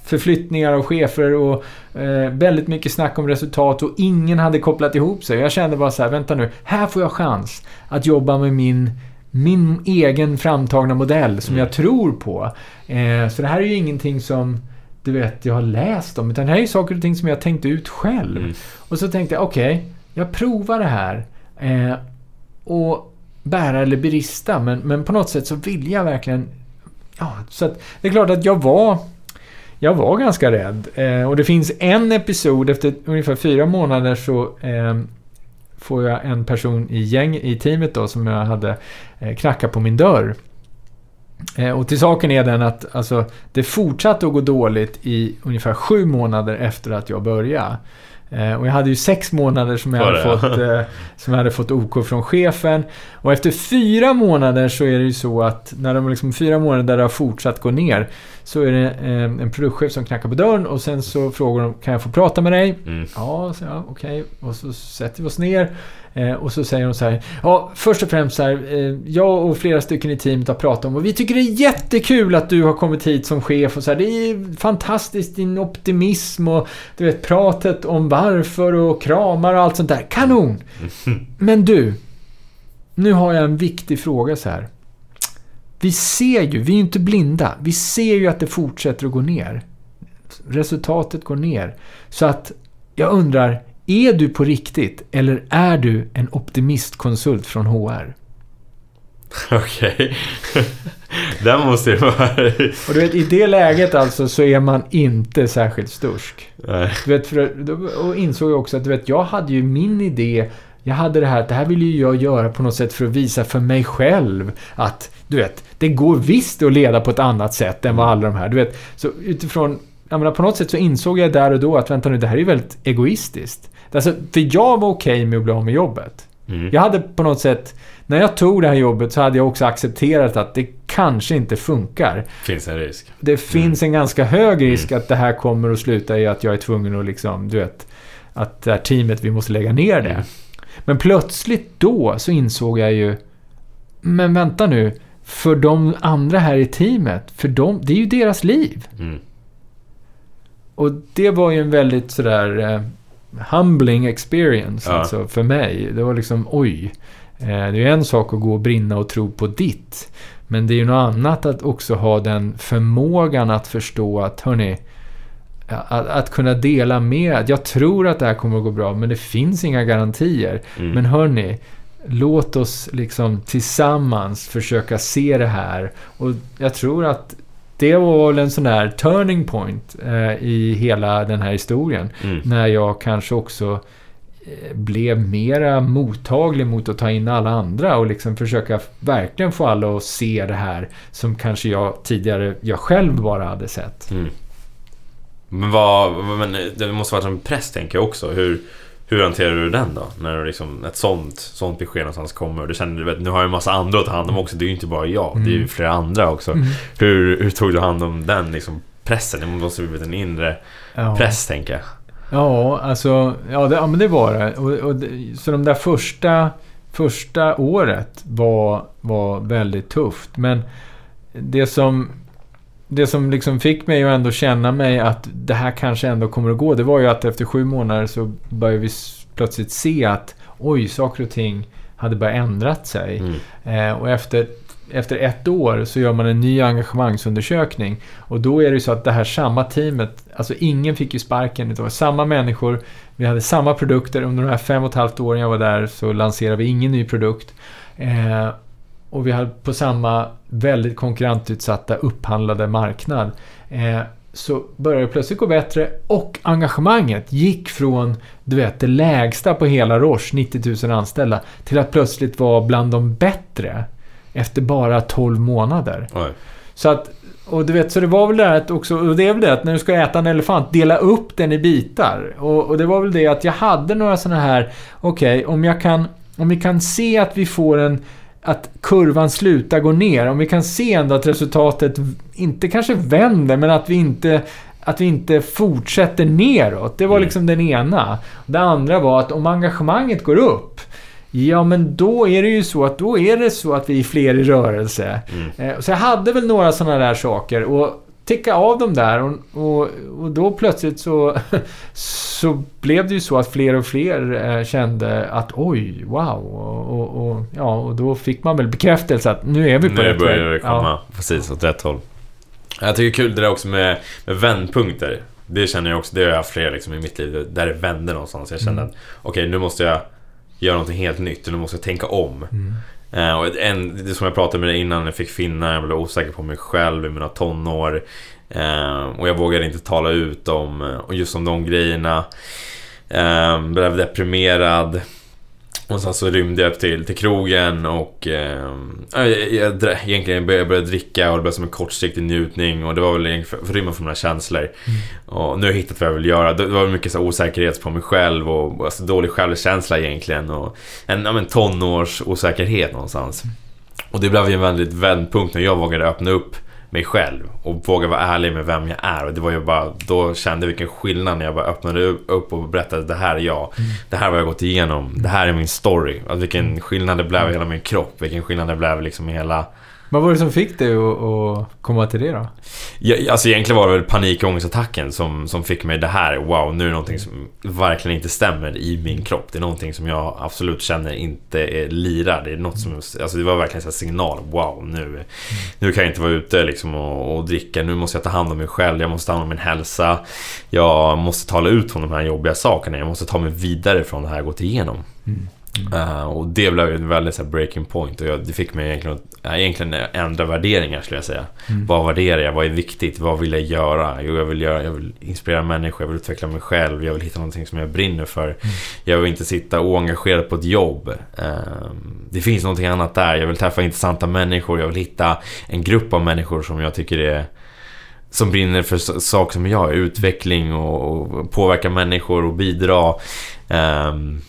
förflyttningar av chefer och eh, väldigt mycket snack om resultat och ingen hade kopplat ihop sig. Jag kände bara så här, vänta nu, här får jag chans att jobba med min min egen framtagna modell som Mm. jag tror på. Eh, så det här är ju ingenting som du vet, jag har läst om. Utan det här är ju saker och ting som jag tänkt ut själv. Mm. Och så tänkte jag, okej, jag provar det här. Eh, och bära eller berista. Men, men på något sätt så vill jag verkligen... Ja, så att det är klart att jag var... Jag var ganska rädd. Eh, och det finns en episod, efter ungefär fyra månader så eh, får jag en person i gäng i teamet då som jag hade eh, knacka på min dörr. Eh, och till saken är den att alltså, det fortsatte att gå dåligt i ungefär sju månader efter att jag började. Eh, och jag hade ju sex månader som jag, hade fått, eh, som jag hade fått OK från chefen. Och efter fyra månader så är det ju så att när de liksom fyra månader där det har fortsatt gå ner så är det eh, en produktchef som knackar på dörren och sen så frågar de kan jag få prata med dig? Mm. Ja, så ja okej. Och så sätter vi oss ner. Eh, och så säger de så här. Ja, först och främst så här. Eh, jag och flera stycken i teamet har pratat om och vi tycker det är jättekul att du har kommit hit som chef och så här. Det är fantastiskt din optimism och du vet pratet om varför och kramar och allt sånt där. Kanon! Men du. Nu har jag en viktig fråga så här. Vi ser ju, vi är ju inte blinda. Vi ser ju att det fortsätter att gå ner. Resultatet går ner. Så att jag undrar, är du på riktigt eller är du en optimistkonsult från HR? Okej. Den måste ju vara... Och du vet, i det läget alltså så är man inte särskilt stursk. Nej. Du vet, för, och insåg jag också att du vet, jag hade ju min idé. Jag hade det här att det här vill ju jag göra på något sätt för att visa för mig själv att, du vet, det går visst att leda på ett annat sätt än vad alla de här, du vet. Så utifrån, jag menar på något sätt så insåg jag där och då att vänta nu, det här är ju väldigt egoistiskt. Alltså, för jag var okej med att bli av med jobbet. Mm. Jag hade på något sätt, när jag tog det här jobbet så hade jag också accepterat att det kanske inte funkar. Finns en risk. Det finns en ganska hög risk att det här kommer att sluta i att jag är tvungen att liksom, du vet, att det här teamet, vi måste lägga ner det. Mm. Men plötsligt då så insåg jag ju, men vänta nu, för de andra här i teamet, för dem, det är ju deras liv. Mm. Och det var ju en väldigt sådär eh, humbling experience Ja. alltså för mig. Det var liksom oj. Eh, det är en sak att gå och brinna och tro på ditt. Men det är ju något annat att också ha den förmågan att förstå att hörni, att, att kunna dela med. Jag tror att det här kommer att gå bra, men det finns inga garantier. Mm. Men hörni, låt oss liksom tillsammans försöka se det här. Och jag tror att det var väl en sån där turning point eh, i hela den här historien. Mm. När jag kanske också eh, blev mera mottaglig mot att ta in alla andra och liksom försöka verkligen få alla att se det här som kanske jag tidigare, jag själv bara hade sett. Mm. Men vad, vad- men det måste varit en press tänker jag också. Hur, hur hanterar du den då? När liksom ett sånt, sånt besked någonstans kommer. och Du känner, du vet, nu har jag en massa andra att ta hand om också. Det är ju inte bara jag, det är ju Mm. flera andra också. Mm. Hur, hur tog du hand om den liksom, pressen? Det måste ju blivit en inre Ja. press tänker jag. Ja, alltså, ja, det, ja men det var det. Och, och, det- så de där första, första året var, var väldigt tufft. Men det som, det som liksom fick mig att ändå känna mig att det här kanske ändå kommer att gå, det var ju att efter sju månader så började vi plötsligt se att oj, saker och ting hade börjat ändrat sig. Mm. Eh, och efter, efter ett år så gör man en ny engagemangsundersökning. Och då är det ju så att det här samma teamet, alltså ingen fick ju sparken. Det var samma människor, vi hade samma produkter. Under de här fem och ett halvt åren jag var där så lanserade vi ingen ny produkt. Eh, och vi hade på samma väldigt konkurrentutsatta upphandlade marknad. Eh, så började det plötsligt gå bättre och engagemanget gick från du vet, det lägsta på hela Roche, 90 000 anställda, till att plötsligt vara bland de bättre. efter bara 12 månader. Oj. Så att, och du vet, så det var väl det här att också, och det är väl det att när du ska äta en elefant, dela upp den i bitar. Och, och det var väl det att jag hade några sådana här, okej, om jag kan, om vi kan se att vi får en, att kurvan slutar gå ner, om vi kan se ändå att resultatet inte kanske vänder, men att vi inte att vi inte fortsätter neråt. Det var Mm. liksom den ena. Det andra var att om engagemanget går upp, ja men då är det ju så att då är det så att vi är fler i rörelse. Mm. Eh, Så jag hade väl några sådana där saker och ticka av dem där och, och, och då plötsligt så, så blev det ju så att fler och fler eh, kände att oj, wow. Och, och, ja, och då fick man väl bekräftelse att nu är vi på Nu rätt börjar väg. det komma precis åt rätt håll. Jag tycker det är kul det där också med, med vändpunkter. Det känner jag också, det har jag haft flera liksom i mitt liv där det vände någonstans. Jag kände Mm. att okej, nu måste jag göra någonting helt nytt. Nu måste jag tänka om. Mm. Eh, och en, det som jag pratade med dig innan, jag fick finna, jag blev osäker på mig själv i mina tonår. Eh, och jag vågade inte tala ut om eh, just om de grejerna. Eh, blev deprimerad. Och sen så rymde jag upp till, till krogen och eh, jag, jag, egentligen började jag började dricka och det blev som en kortsiktig njutning och det var väl egentligen för, för rymma från mina känslor. Och nu har jag hittat vad jag vill göra. Det var mycket så osäkerhet på mig själv och alltså, dålig självkänsla egentligen och en, ja, men, tonårsosäkerhet någonstans. Och det blev ju en väldigt vändpunkt när jag vågade öppna upp mig själv och våga vara ärlig med vem jag är. Och det var ju bara, då kände jag vilken skillnad när jag bara öppnade upp och berättade att det här är jag. Det här har jag gått igenom. Det här är min story. Alltså, vilken skillnad det blev i hela min kropp. Vilken skillnad det blev liksom i hela... Vad var det som fick dig att, komma till det då? Ja, alltså egentligen var det väl panikångestattacken som, som fick mig det här. Wow, nu är det någonting som verkligen inte stämmer i min kropp. Det är någonting som jag absolut känner inte är lirar. Det är något som... Alltså det var verkligen en signal. Wow, nu, nu kan jag inte vara ute liksom och, och dricka. Nu måste jag ta hand om mig själv. Jag måste ta hand om min hälsa. Jag måste tala ut från de här jobbiga sakerna. Jag måste ta mig vidare från det här jag gått igenom. Mm. Uh, och det blev en väldigt så här, breaking point och jag, det fick mig egentligen att egentligen ändra värderingar skulle jag säga. Mm. Vad värderar jag? Vad är viktigt? Vad vill jag göra? Jo, jag vill, göra, jag vill inspirera människor, jag vill utveckla mig själv, jag vill hitta någonting som jag brinner för. Jag vill inte sitta oengagerad på ett jobb. Ehm, det finns någonting annat där. Jag vill träffa intressanta människor, jag vill hitta en grupp av människor som jag tycker är som brinner för saker som jag, utveckling och, och påverka människor och bidra. Ehm,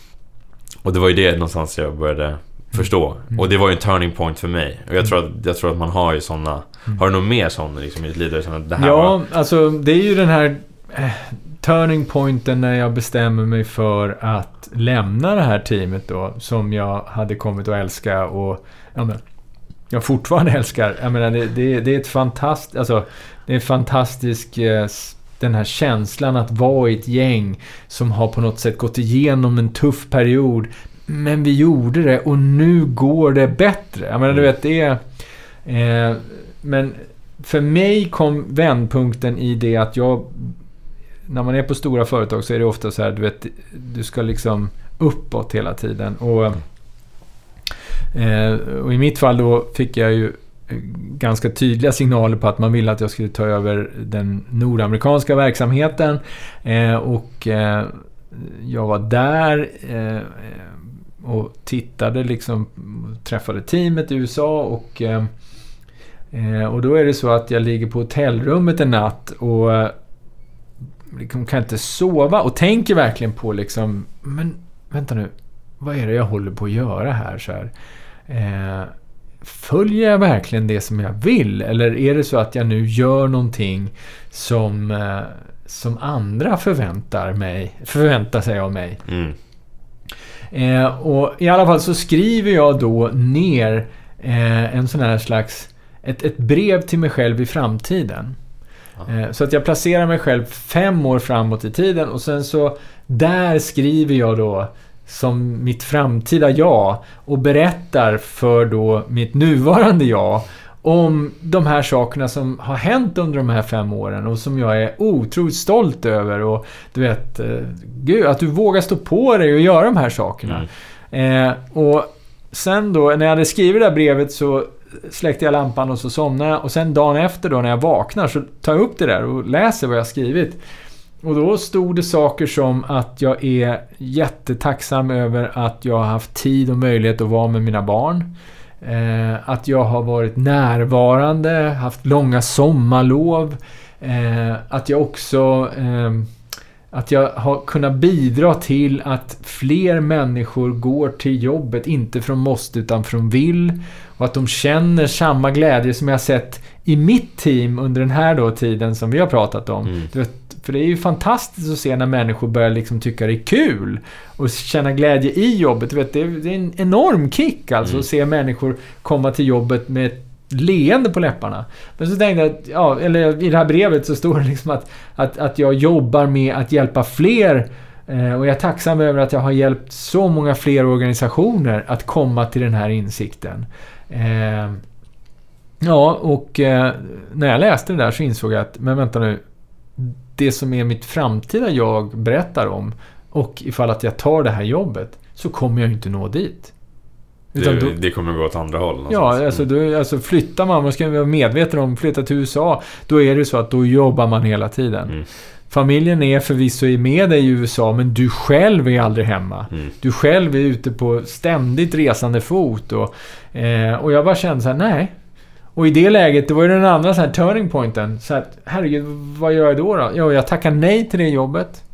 och det var ju det någonstans jag började förstå. Mm. Och det var ju en turning point för mig. Och jag tror att, jag tror att man har ju såna Mm. Har du något mer sånt liksom, i ditt liv det här Ja, var... alltså det är ju den här eh, turning pointen när jag bestämmer mig för att lämna det här teamet då. Som jag hade kommit att älska och ja, men, jag fortfarande älskar. Jag menar, det, det, det är ett fantastiskt... Alltså, det är fantastisk... Eh, den här känslan att vara i ett gäng som har på något sätt gått igenom en tuff period. Men vi gjorde det och nu går det bättre. Jag menar, du Mm. vet, det är... Eh, men för mig kom vändpunkten i det att jag... När man är på stora företag så är det ofta så här, du vet, du ska liksom uppåt hela tiden. Och, eh, och i mitt fall då fick jag ju ganska tydliga signaler på att man ville att jag skulle ta över den nordamerikanska verksamheten. Eh, och eh, jag var där eh, och tittade liksom, träffade teamet i USA och eh, eh, och då är det så att jag ligger på hotellrummet en natt och eh, liksom kan inte sova och tänker verkligen på liksom, men vänta nu, vad är det jag håller på att göra här? Så här? Följer jag verkligen det som jag vill? Eller är det så att jag nu gör någonting som, eh, som andra förväntar, mig, förväntar sig av mig? Mm. Eh, och i alla fall så skriver jag då ner eh, en sån här slags... Ett, ett brev till mig själv i framtiden. Eh, så att jag placerar mig själv fem år framåt i tiden och sen så där skriver jag då som mitt framtida jag och berättar för då mitt nuvarande jag om de här sakerna som har hänt under de här fem åren och som jag är otroligt stolt över. Och du vet, eh, gud, att du vågar stå på dig och göra de här sakerna. Mm. Eh, och sen då, när jag hade skrivit det här brevet så släckte jag lampan och så somnade jag. Och sen dagen efter då när jag vaknar så tar jag upp det där och läser vad jag har skrivit. Och då stod det saker som att jag är jättetacksam över att jag har haft tid och möjlighet att vara med mina barn. Eh, att jag har varit närvarande, haft långa sommarlov. Eh, att jag också eh, att jag har kunnat bidra till att fler människor går till jobbet, inte från måste utan från vill. Och att de känner samma glädje som jag sett i mitt team under den här då tiden som vi har pratat om. Mm. För det är ju fantastiskt att se när människor börjar liksom tycka det är kul. Och känna glädje i jobbet. Du vet, det, är, en enorm kick alltså Mm. att se människor komma till jobbet med ett leende på läpparna. Men så tänkte jag att, ja, eller i det här brevet så står det liksom att, att, att jag jobbar med att hjälpa fler eh, och jag är tacksam över att jag har hjälpt så många fler organisationer att komma till den här insikten. Eh, ja, och eh, när jag läste det där så insåg jag att, men vänta nu. Det som är mitt framtida jag berättar om och ifall att jag tar det här jobbet så kommer jag inte nå dit. Utan Det, då- det kommer gå åt andra håll Ja, alltså, Mm. då, alltså flyttar man, man ska vara medveten om, flytta till USA, då är det så att då jobbar man hela tiden. Mm. Familjen är förvisso med dig i USA, men du själv är aldrig hemma. Mm. Du själv är ute på ständigt resande fot. Och, eh, och jag bara kände så här, nej. Och i det läget, det var ju den andra så här turning pointen. Så här, herregud, vad gör jag då? då? Ja, jag tackar nej till det jobbet.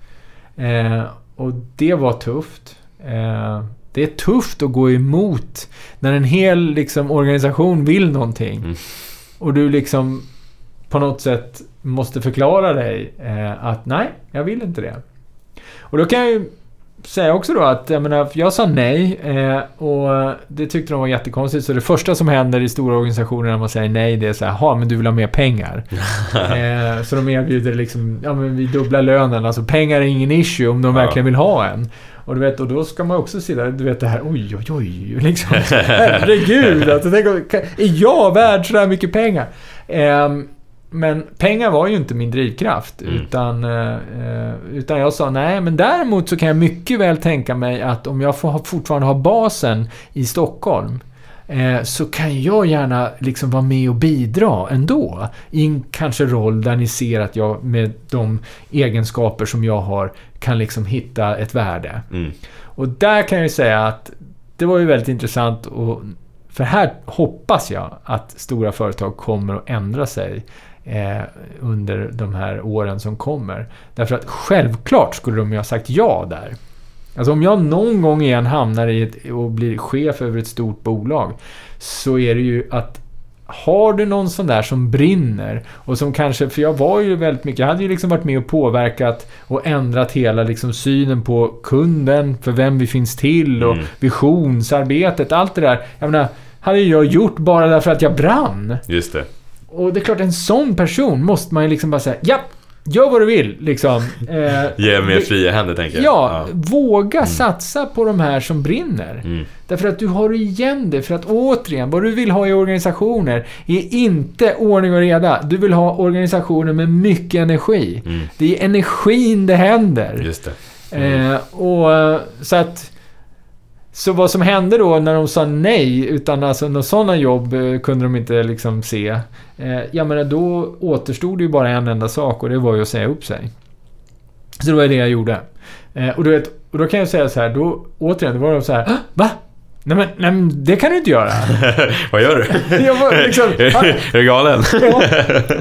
Eh, och det var tufft. Eh, det är tufft att gå emot när en hel liksom, organisation vill någonting. Mm. Och du liksom på något sätt måste förklara dig eh, att nej, jag vill inte det. Och då kan jag ju säga också då att jag, menar, jag sa nej eh, och det tyckte de var jättekonstigt. Så det första som händer i stora organisationer när man säger nej det är så här, "Jaha, men du vill ha mer pengar. eh, så de erbjuder liksom, ja men vi dubblar lönen. Alltså pengar är ingen issue om de Ja. verkligen vill ha en. Och du vet, och då ska man också se där, du vet det här, oj oj oj, liksom. Herregud, alltså, tänk, om- är jag värd sådär mycket pengar? Ehm, men pengar var ju inte min drivkraft. Mm. Utan, eh, utan jag sa nej, men däremot så kan jag mycket väl tänka mig att om jag får fortfarande har basen i Stockholm eh, så kan jag gärna liksom vara med och bidra ändå. I en kanske roll där ni ser att jag med de egenskaper som jag har kan liksom hitta ett värde. Mm. Och där kan jag ju säga att det var ju väldigt intressant och för här hoppas jag att stora företag kommer att ändra sig eh, under de här åren som kommer. Därför att självklart skulle de ju ha sagt ja där. Alltså om jag någon gång igen hamnar i ett, och blir chef över ett stort bolag så är det ju att har du någon sån där som brinner och som kanske, för jag var ju väldigt mycket, jag hade ju liksom varit med och påverkat och ändrat hela liksom synen på kunden, för vem vi finns till och Mm. visionsarbetet, allt det där. Jag menar, hade jag gjort bara därför att jag brann. Just det. Och det är klart, en sån person måste man ju liksom bara säga, ja, gör vad du vill, liksom. Eh, Ge mer fria händer tänker jag. Ja, våga satsa på de här som brinner. Mm. Därför att du har igen det. För att återigen, vad du vill ha i organisationer är inte ordning och reda. Du vill ha organisationer med mycket energi. Mm. Det är energin det händer. Just det. Eh, och så att... Så vad som hände då när de sa nej, utan alltså några sådana jobb eh, kunde de inte liksom se. Eh, jag menar, då återstod det ju bara en enda sak och det var ju att säga upp sig. Så det var det jag gjorde. Eh, och, du vet, och då kan jag säga så här, då återigen, då var de så här, "Ah, va? Nej men, nej men det kan du inte göra. Vad gör du? Jag var liksom, är du galen? ja.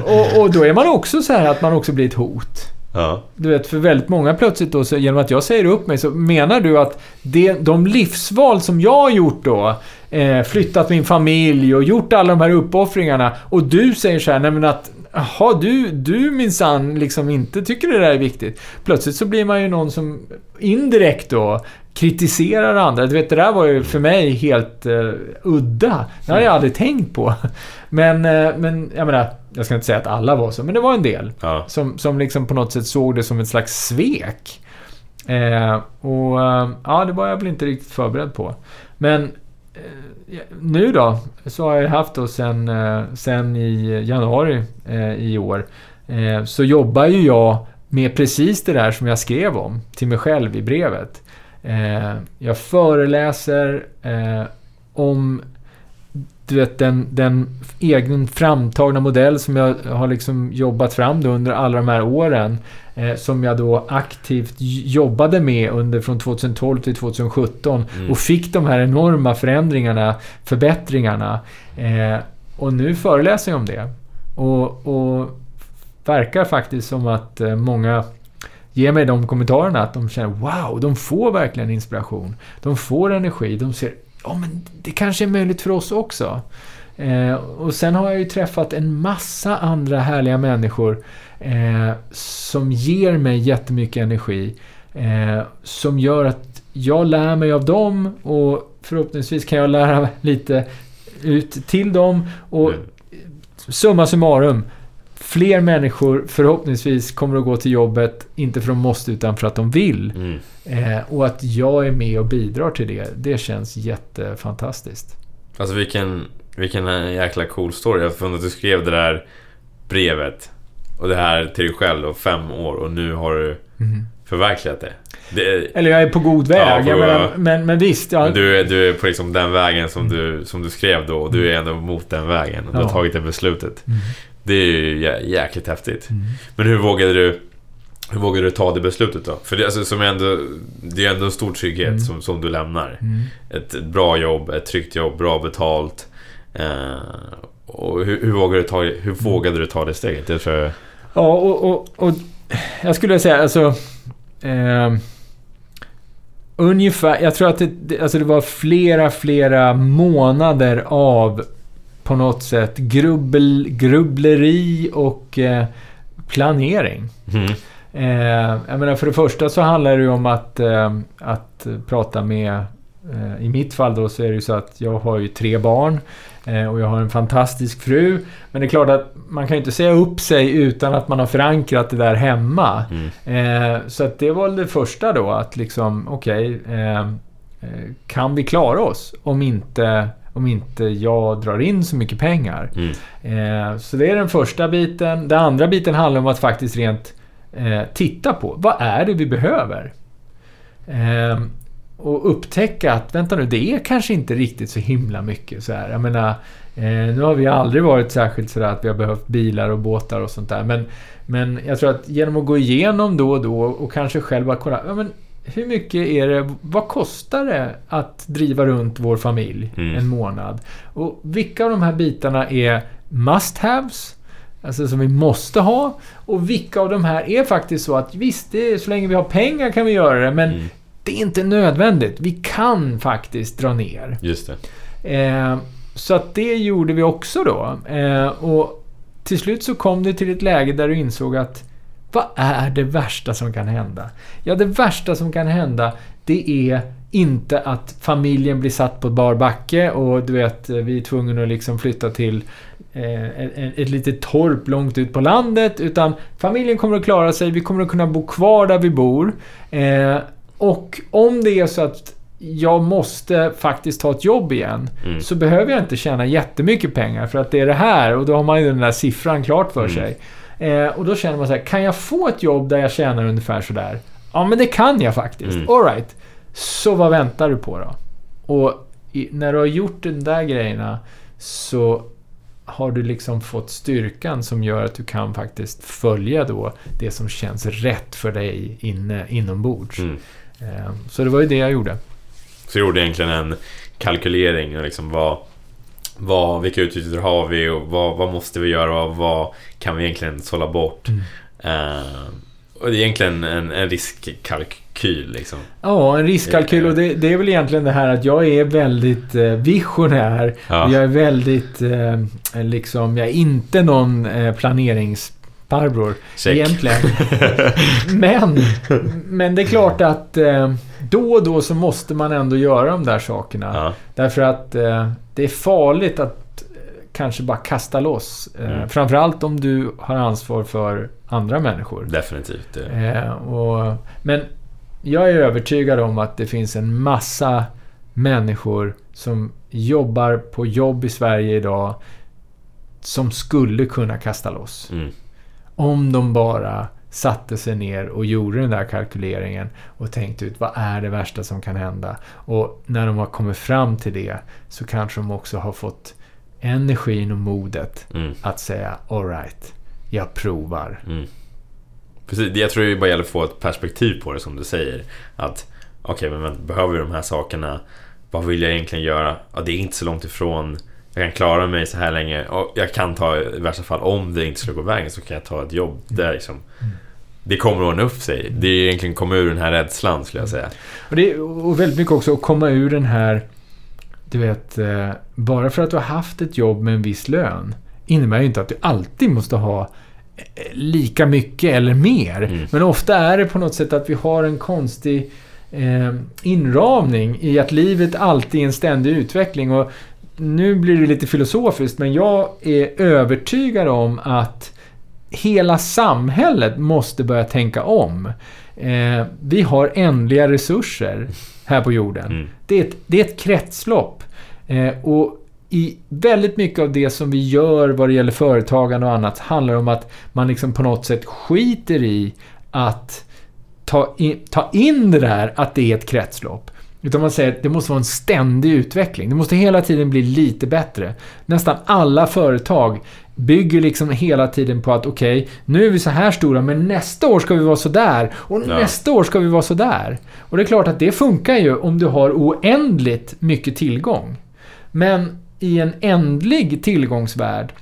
och, och då är man också så här att man också blir ett hot. Ja. Du vet, för väldigt många plötsligt då, så genom att jag säger upp mig, så menar du att det, de livsval som jag har gjort då, eh, flyttat min familj och gjort alla de här uppoffringarna, och du säger så här, nej men att Jaha, du, du minsann liksom inte tycker det där är viktigt. Plötsligt så blir man ju någon som indirekt då kritiserar andra. Du vet, det där var ju för mig helt eh, udda. Det har jag aldrig tänkt på. Men, eh, men jag menar, jag ska inte säga att alla var så, men det var en del. Ja. Som, som liksom på något sätt såg det som ett slags svek. Eh, och eh, ja, det var jag väl inte riktigt förberedd på. Men eh, nu då, så har jag haft då sen, eh, sen i januari eh, i år, eh, så jobbar ju jag med precis det där som jag skrev om till mig själv i brevet. Jag föreläser om du vet, den, den egen framtagna modell som jag har liksom jobbat fram då under alla de här åren. Eh, som jag då aktivt jobbade med under från 2012 till 2017. Mm. Och fick de här enorma förändringarna, förbättringarna. Eh, och nu föreläser jag om det. Och, och verkar faktiskt som att eh, många ger mig de kommentarerna att de känner wow, de får verkligen inspiration. De får energi. De ser, ja men det kanske är möjligt för oss också. Eh, och sen har jag ju träffat en massa andra härliga människor eh, som ger mig jättemycket energi. Eh, som gör att jag lär mig av dem och förhoppningsvis kan jag lära lite ut till dem. Och mm. summa summarum. Fler människor förhoppningsvis kommer att gå till jobbet, inte för att de måste utan för att de vill. Mm. Eh, och att jag är med och bidrar till det, det känns jättefantastiskt. Alltså vilken, vilken jäkla cool story. Jag funnit att du skrev det där brevet och det här till dig själv och fem år och nu har du mm. förverkligat det. det. Eller jag är på god väg. Ja, på, menar, men, men visst. Jag... Men du, är, du är på liksom den vägen som, mm. du, som du skrev då och du är ändå mot den vägen. Och du har tagit det beslutet. Det är ju jä jäkligt häftigt. Mm. Men hur vågade du hur vågade du ta det beslutet då? För det, alltså, som ändå, det är ändå en stor trygghet mm. som, som du lämnar. Mm. Ett, ett, bra jobb, ett tryggt jobb, bra betalt. Eh, och hur, hur, vågade du ta, hur mm. vågade du ta det steget? Det tror jag... Ja, och, och, och jag skulle säga alltså... Eh, ungefär, jag tror att det, alltså det var flera, flera månader av på något sätt grubbel, grubbleri och eh, planering. Mm. Eh, jag menar, för det första så handlar det ju om att, eh, att prata med... Eh, I mitt fall då så är det ju så att jag har ju tre barn. Eh, och jag har en fantastisk fru. Men det är klart att man kan ju inte säga upp sig utan att man har förankrat det där hemma. Mm. Eh, så att det var det första då, att liksom, okej. Okay, kan vi klara oss om inte om inte jag drar in så mycket pengar. Mm. Eh, så det är den första biten. Den andra biten handlar om att faktiskt rent eh, titta på vad är det vi behöver. Eh, och upptäcka att, vänta nu, det är kanske inte riktigt så himla mycket så här. Jag menar, nu har vi aldrig varit särskilt sådär att vi har behövt bilar och båtar och sånt där. Men, men jag tror att genom att gå igenom då och då och kanske själv bara kolla, ja men hur mycket är det, vad kostar det att driva runt vår familj mm. en månad? Och vilka av de här bitarna är must-haves? Alltså som vi måste ha. Och vilka av de här är faktiskt så att visst, det så länge vi har pengar kan vi göra det, men mm. det är inte nödvändigt. Vi kan faktiskt dra ner. Just det. Eh, så att det gjorde vi också då. Eh, och till slut så kom det till ett läge där du insåg att vad är det värsta som kan hända? Ja, det värsta som kan hända, det är inte att familjen blir satt på bar backe och du vet, vi är tvungna att liksom flytta till eh, ett, ett litet torp långt ut på landet. Utan familjen kommer att klara sig, vi kommer att kunna bo kvar där vi bor. Eh, och om det är så att jag måste faktiskt ta ett jobb igen. Mm. Så behöver jag inte tjäna jättemycket pengar för att det är det här och då har man ju den där siffran klart för mm. sig. Eh, och då känner man så här, kan jag få ett jobb där jag tjänar ungefär sådär? Ja, men det kan jag faktiskt. Mm. Alright. Så vad väntar du på då? Och i, när du har gjort de där grejerna så har du liksom fått styrkan som gör att du kan faktiskt följa då det som känns rätt för dig inne, inombords. Mm. Eh, så det var ju det jag gjorde. Så du gjorde egentligen en kalkylering och liksom vad, vad, vilka utgifter har vi och vad, vad måste vi göra och vad kan vi egentligen sålla bort? Mm. Uh, och det är egentligen en, en riskkalkyl liksom. Ja, en riskkalkyl och det, det, är väl egentligen det här att jag är väldigt eh, visionär. Ja. Jag är väldigt, eh, liksom, jag är inte någon eh, planeringsfarbror egentligen. men, men det är klart att eh, då och då så måste man ändå göra de där sakerna. Ja. Därför att eh, det är farligt att eh, kanske bara kasta loss. Mm. Framförallt om du har ansvar för andra människor. Definitivt. Och, men jag är övertygad om att det finns en massa människor som jobbar på jobb i Sverige idag som skulle kunna kasta loss. Mm. Om de bara satte sig ner och gjorde den där kalkyleringen och tänkte ut vad är det värsta som kan hända. Och när de har kommit fram till det så kanske de också har fått energin och modet Mm. att säga alright, jag provar. Mm. Precis, jag tror det bara gäller att få ett perspektiv på det som du säger. Att okej, men, men behöver vi de här sakerna? Vad vill jag egentligen göra? Ja, det är inte så långt ifrån. Jag kan klara mig så här länge. Och jag kan ta, i värsta fall, om det inte skulle gå vägen så kan jag ta ett jobb där liksom. Det kommer att ordna upp sig. Det är egentligen komma ur den här rädslan skulle jag säga. Och, det, och väldigt mycket också att komma ur den här, du vet, eh, bara för att du har haft ett jobb med en viss lön innebär ju inte att du alltid måste ha eh, lika mycket eller mer. Mm. Men ofta är det på något sätt att vi har en konstig eh, inramning i att livet alltid är en ständig utveckling. Och nu blir det lite filosofiskt, men jag är övertygad om att hela samhället måste börja tänka om. Eh, vi har ändliga resurser här på jorden. Mm. Det, är ett, det är ett kretslopp. Eh, och i väldigt mycket av det som vi gör vad det gäller företagande och annat handlar om att man liksom på något sätt skiter i att ta in, ta in det där att det är ett kretslopp. Utan man säger att det måste vara en ständig utveckling. Det måste hela tiden bli lite bättre. Nästan alla företag bygger liksom hela tiden på att okej, nu är vi så här stora, men nästa år ska vi vara så där och Ja. nästa år ska vi vara så där. Och det är klart att det funkar ju om du har oändligt mycket tillgång. Men i en ändlig tillgångsvärld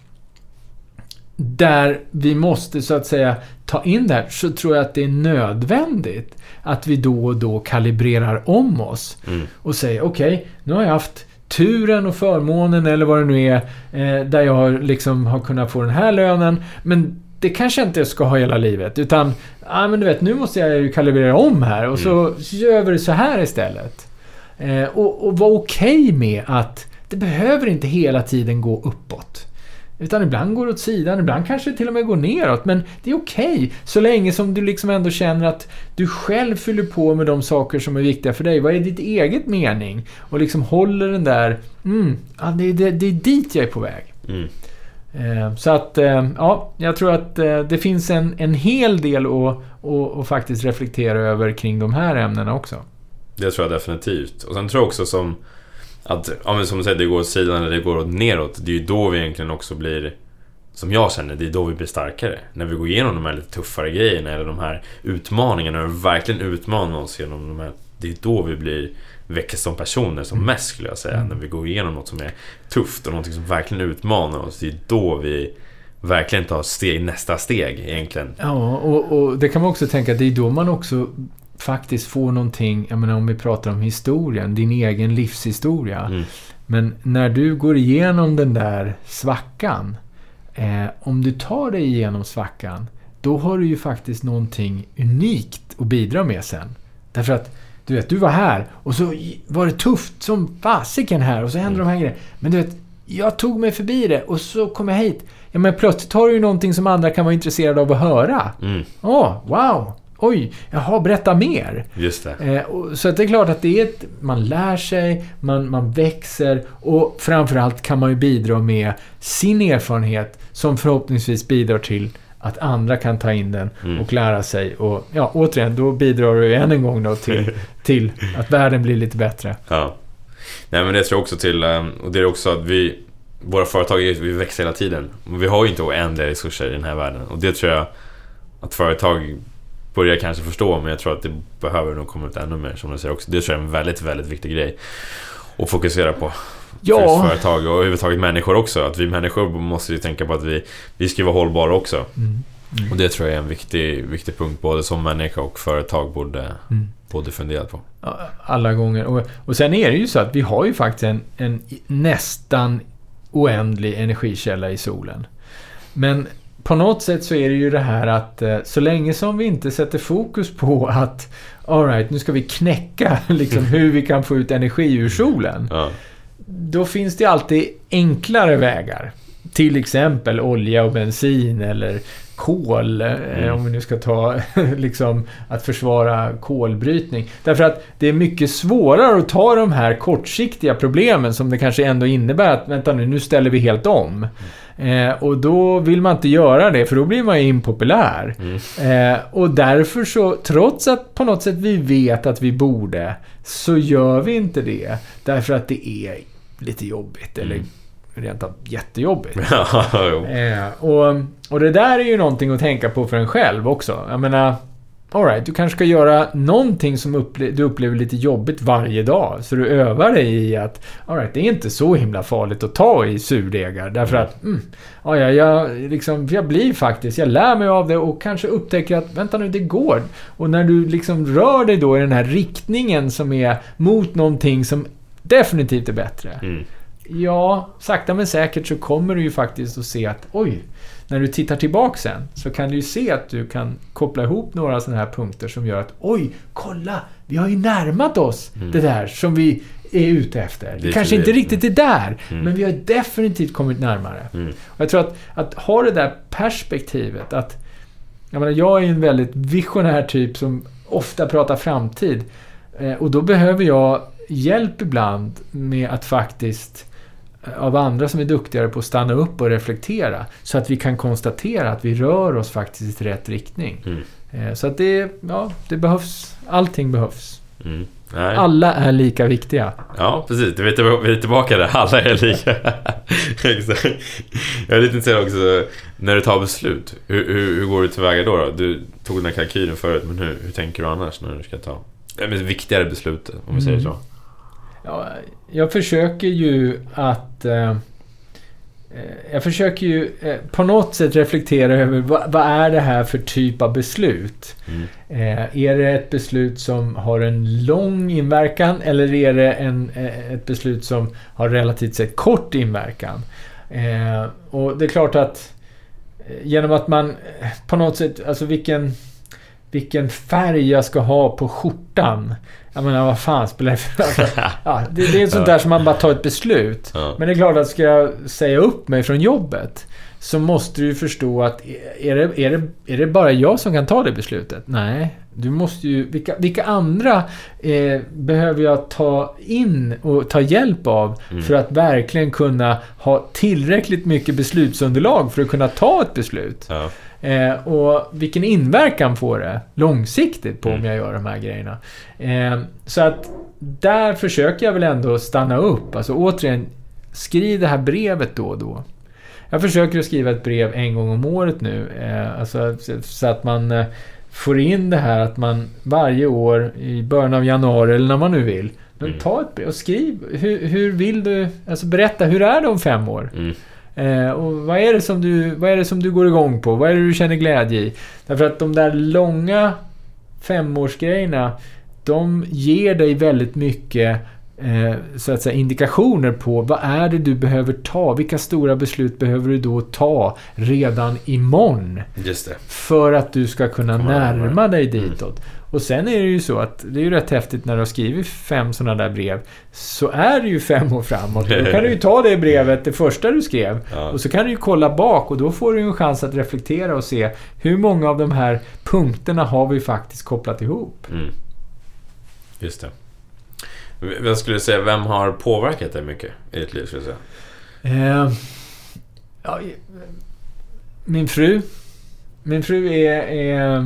där vi måste så att säga ta in det här så tror jag att det är nödvändigt att vi då och då kalibrerar om oss Mm. och säger okej, nu har jag haft turen och förmånen eller vad det nu är eh, där jag liksom har kunnat få den här lönen men det kanske jag inte ska ha hela livet utan ja men du vet nu måste jag ju kalibrera om här och så gör vi det så här istället. Eh, och, och vara okej med att det behöver inte hela tiden gå uppåt. Utan ibland går det åt sidan, ibland kanske det till och med går neråt. Men det är okej, så länge som du liksom ändå känner att du själv fyller på med de saker som är viktiga för dig. Vad är ditt eget mening? Och liksom håller den där, mm, ja, det, är- det, det är dit jag är på väg. Mm. Eh, Så att, eh, ja, jag tror att eh, det finns en, en hel del att, att, att faktiskt reflektera över kring de här ämnena också. Det tror jag definitivt. Och sen tror jag också som att, ja men som du säger, det går åt sidan eller det går åt neråt. Det är ju då vi egentligen också blir, som jag känner, det är då vi blir starkare. När vi går igenom de här lite tuffare grejerna eller de här utmaningarna, när vi verkligen utmanar oss genom de här, det är då vi blir växer som personer som mest skulle jag säga. När vi går igenom något som är tufft och något som verkligen utmanar oss. Det är då vi verkligen tar steg, nästa steg egentligen. Ja, och, och det kan man också tänka, det är då man också faktiskt får någonting, jag menar om vi pratar om historien, din egen livshistoria. Mm. Men när du går igenom den där svackan, eh, om du tar dig igenom svackan, då har du ju faktiskt någonting unikt att bidra med sen. Därför att, du vet, du var här och så var det tufft som fasiken här och så hände de här grejerna. Men du vet, jag tog mig förbi det och så kom jag hit. Ja, men plötsligt har du ju någonting som andra kan vara intresserade av att höra. Mm, Åh, wow! Oj, jaha, berätta mer. just det. Eh, och, så det är klart att det är ett, man lär sig, man, man växer och framförallt kan man ju bidra med sin erfarenhet som förhoppningsvis bidrar till att andra kan ta in den Mm. och lära sig. Och ja, återigen, då bidrar du än en gång då till, till att världen blir lite bättre. Ja. Nej men det tror jag också till, eh, och det är också att vi Våra företag, vi växer hela tiden. Vi har ju inte oändliga resurser i den här världen. Och det tror jag att företag börjar kanske förstå, men jag tror att det behöver nog komma ut ännu mer, som du säger också. Det tror jag är en väldigt, väldigt viktig grej att fokusera på. För Ja, företag och överhuvudtaget människor också. Att vi människor måste ju tänka på att vi, vi ska vara hållbara också. mm, Och det tror jag är en viktig, viktig punkt, både som människa och företag borde, mm. borde fundera på. alla gånger. Och, och sen är det ju så att vi har ju faktiskt en, en nästan oändlig energikälla i solen. Men på något sätt så är det ju det här att eh, så länge som vi inte sätter fokus på att alright, nu ska vi knäcka liksom hur vi kan få ut energi ur solen. Ja. Då finns det alltid enklare vägar. Till exempel olja och bensin eller kol, eh, Mm. om vi nu ska ta liksom att försvara kolbrytning. Därför att det är mycket svårare att ta de här kortsiktiga problemen som det kanske ändå innebär att vänta nu, nu ställer vi helt om. Eh, och då vill man inte göra det för då blir man ju impopulär. Mm. Eh, och därför så, trots att på något sätt vi vet att vi borde, så gör vi inte det. Därför att det är lite jobbigt eller Mm. rent av jättejobbigt. Eh, och, och det där är ju någonting att tänka på för en själv också. Jag menar, alright, du kanske ska göra någonting som upple du upplever lite jobbigt varje dag. Så du övar dig i att, alright, det är inte så himla farligt att ta i surdegar. Därför att, mm, ja, ja, jag, liksom, jag blir faktiskt, jag lär mig av det och kanske upptäcker att, vänta nu, det går. Och när du liksom rör dig då i den här riktningen som är mot någonting som definitivt är bättre. Mm. Ja, sakta men säkert så kommer du ju faktiskt att se att oj, när du tittar tillbaka sen så kan du ju se att du kan koppla ihop några sådana här punkter som gör att oj, kolla, vi har ju närmat oss det där som vi är ute efter. Det kanske inte riktigt är där, Mm. men vi har definitivt kommit närmare. Mm. Och jag tror att, att ha det där perspektivet att jag, menar, jag är en väldigt visionär typ som ofta pratar framtid. Eh, och då behöver jag hjälp ibland med att faktiskt av andra som är duktigare på att stanna upp och reflektera. Så att vi kan konstatera att vi rör oss faktiskt i rätt riktning. Mm. Eh, Så att det, ja, det behövs. Allting behövs. Mm. Alla är lika viktiga. Ja, precis. Vi är tillbaka- där. Alla är lika. Exakt. Jag är lite intresserad också, när du tar beslut, hur, hur, hur går du tillväga då, då? Du tog den här kalkylen förut, men hur, hur tänker du annars när du ska ta viktigare beslut, om vi säger Mm. Ja, jag försöker ju att... Eh, eh, jag försöker ju eh, på något sätt reflektera över vad, vad är det här för typ av beslut? Mm. Eh, är det ett beslut som har en lång inverkan eller är det en, eh, ett beslut som har relativt sett kort inverkan? Eh, och det är klart att genom att man på något sätt, alltså vilken, vilken färg jag ska ha på skjortan. Jag menar, vad fan spelar det för alltså, ja, det, det är sånt där som man bara tar ett beslut. Ja. Men det är klart att ska jag säga upp mig från jobbet så måste du ju förstå att är det, är, det, är det bara jag som kan ta det beslutet? Nej. Du måste ju... Vilka, vilka andra eh, behöver jag ta in och ta hjälp av Mm. för att verkligen kunna ha tillräckligt mycket beslutsunderlag för att kunna ta ett beslut? Ja. Eh, och vilken inverkan får det långsiktigt på om Mm. jag gör de här grejerna? Eh, så att där försöker jag väl ändå stanna upp. Alltså återigen, skriv det här brevet då och då. Jag försöker att skriva ett brev en gång om året nu. Eh, alltså, så- att man eh, får in det här att man varje år i början av januari eller när man nu vill. Men Mm. ta ett brev och skriv. Hur, hur vill du... Alltså berätta, hur är det om fem år? Mm. Eh, och vad är, det som du, vad är det som du går igång på? Vad är det du känner glädje i? Därför att de där långa femårsgrejerna, de ger dig väldigt mycket eh, så att säga, indikationer på vad är det du behöver ta? Vilka stora beslut behöver du då ta redan imorgon? Just det. För att du ska kunna närma dig ditåt. Och sen är det ju så att det är ju rätt häftigt när du har skrivit fem sådana där brev. Så är det ju fem år framåt. Då kan du ju ta det brevet, det första du skrev. Ja. Och så kan du ju kolla bak och då får du en chans att reflektera och se hur många av de här punkterna har vi faktiskt kopplat ihop. Mm. Just det. V- Vad skulle du säga, vem har påverkat dig mycket i ditt liv, skulle säga? Eh, ja, min fru. Min fru är... är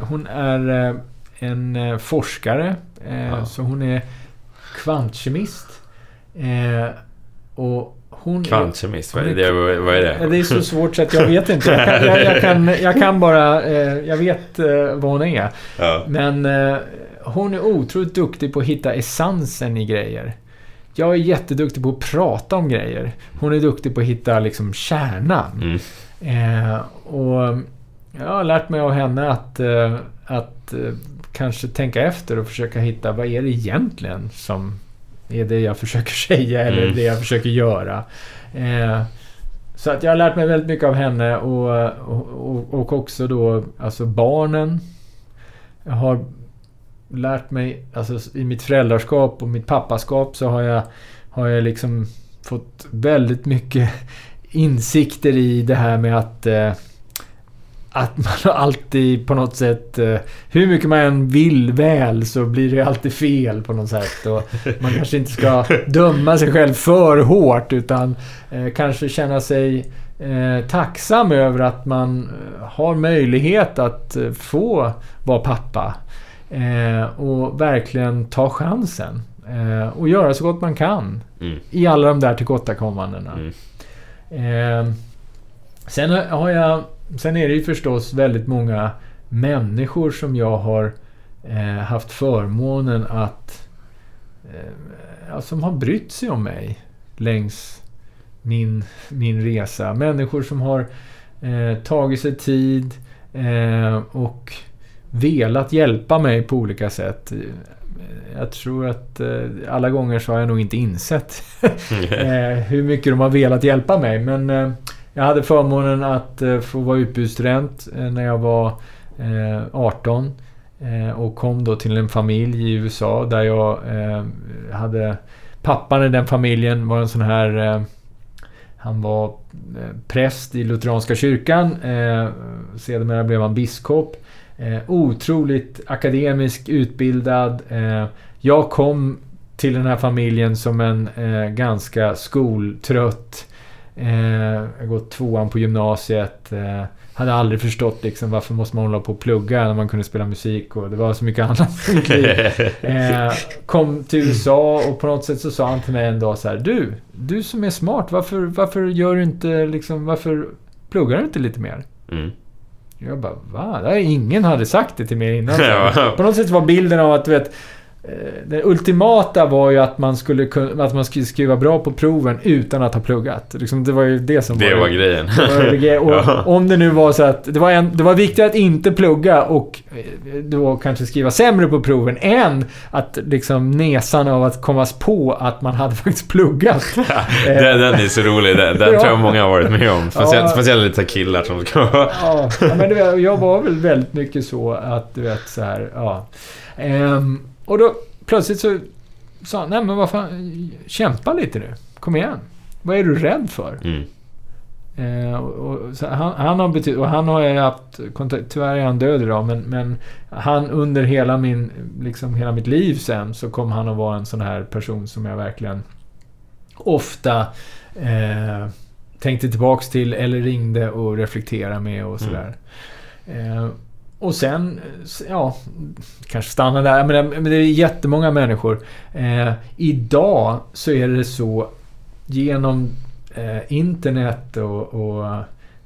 hon är eh, en eh, forskare. Eh, Ja. Så hon är kvantkemist. Och hon Kvantkemist, vad är det? Vad är det? Det är så svårt så att jag vet inte. Jag kan, jag, jag kan, jag kan bara... Jag vet vad hon är. Ja. Men hon är otroligt duktig på att hitta essensen i grejer. Jag är jätteduktig på att prata om grejer. Hon är duktig på att hitta liksom kärnan. Mm. Eh, och jag har lärt mig av henne att, eh, att eh, kanske tänka efter och försöka hitta vad är det egentligen som är det jag försöker säga eller Mm. det jag försöker göra. Eh, så att jag har lärt mig väldigt mycket av henne och, och, och också då alltså barnen. Jag har lärt mig, alltså i mitt föräldraskap och mitt pappaskap så har jag, har jag liksom fått väldigt mycket insikter i det här med att eh, att man alltid på något sätt, eh, hur mycket man än vill väl så blir det alltid fel på något sätt. Och man kanske inte ska döma sig själv för hårt utan eh, kanske känna sig eh, tacksam över att man har möjlighet att få vara pappa. Och verkligen ta chansen. Och göra så gott man kan. Mm. I alla de där tillkortakommandena. Mm. Sen har jag... Sen är det ju förstås väldigt många människor som jag har eh, haft förmånen att... Eh, som har brytt sig om mig längs min, min resa. Människor som har eh, tagit sig tid eh, och velat hjälpa mig på olika sätt. Jag tror att eh, alla gånger så har jag nog inte insett eh, hur mycket de har velat hjälpa mig. Men jag hade förmånen att eh, få vara utbytesstudent eh, när jag var eh, 18. och kom då till en familj i USA där jag hade... Pappan i den familjen var en sån här... Han var präst i Lutheranska kyrkan. Sedermera blev han biskop. Otroligt akademisk, utbildad. Jag kom till den här familjen som en ganska skoltrött. Eh, jag gått tvåan på gymnasiet. Eh, hade aldrig förstått liksom varför måste man hålla på och plugga när man kunde spela musik och det var så mycket annat. Eh, kom till USA och på något sätt så sa han till mig en dag så här. Du, du som är smart, varför, varför gör du inte liksom, varför pluggar du inte lite mer? Mm. Jag bara, va? Ingen hade sagt det till mig innan. På något sätt var bilden av att, du vet, det ultimata var ju att man skulle kunna, att man skulle skriva bra på proven utan att ha pluggat. Liksom, det var ju det som Det var var grejen. det var det. Och Ja. Om det nu var så att det var, en, det var viktigt att inte plugga och eh, då kanske skriva sämre på proven än att liksom nesan av att komma på att man hade faktiskt pluggat. den, den är så rolig. Den, den Ja. tror jag många har varit med om. Speciellt, Ja. speciellt lite killar som ska... Ja, ja, men vet, jag var väl väldigt mycket så att du vet så här, ja. Ehm, och då plötsligt så sa han, nej men vad fan, kämpa lite nu. Kom igen. Vad är du rädd för? Mm. Eh, och, och, han, han har betytt, och han har jag haft kontakt, tyvärr är han död idag, men, men han under hela min, liksom hela mitt liv sen så kom han att vara en sån här person som jag verkligen ofta eh, tänkte tillbaks till eller ringde och reflekterade med och sådär. Eh, och sen, ja, kanske stanna där. Men det, är jättemånga människor. Eh, idag så är det så genom eh, internet och, och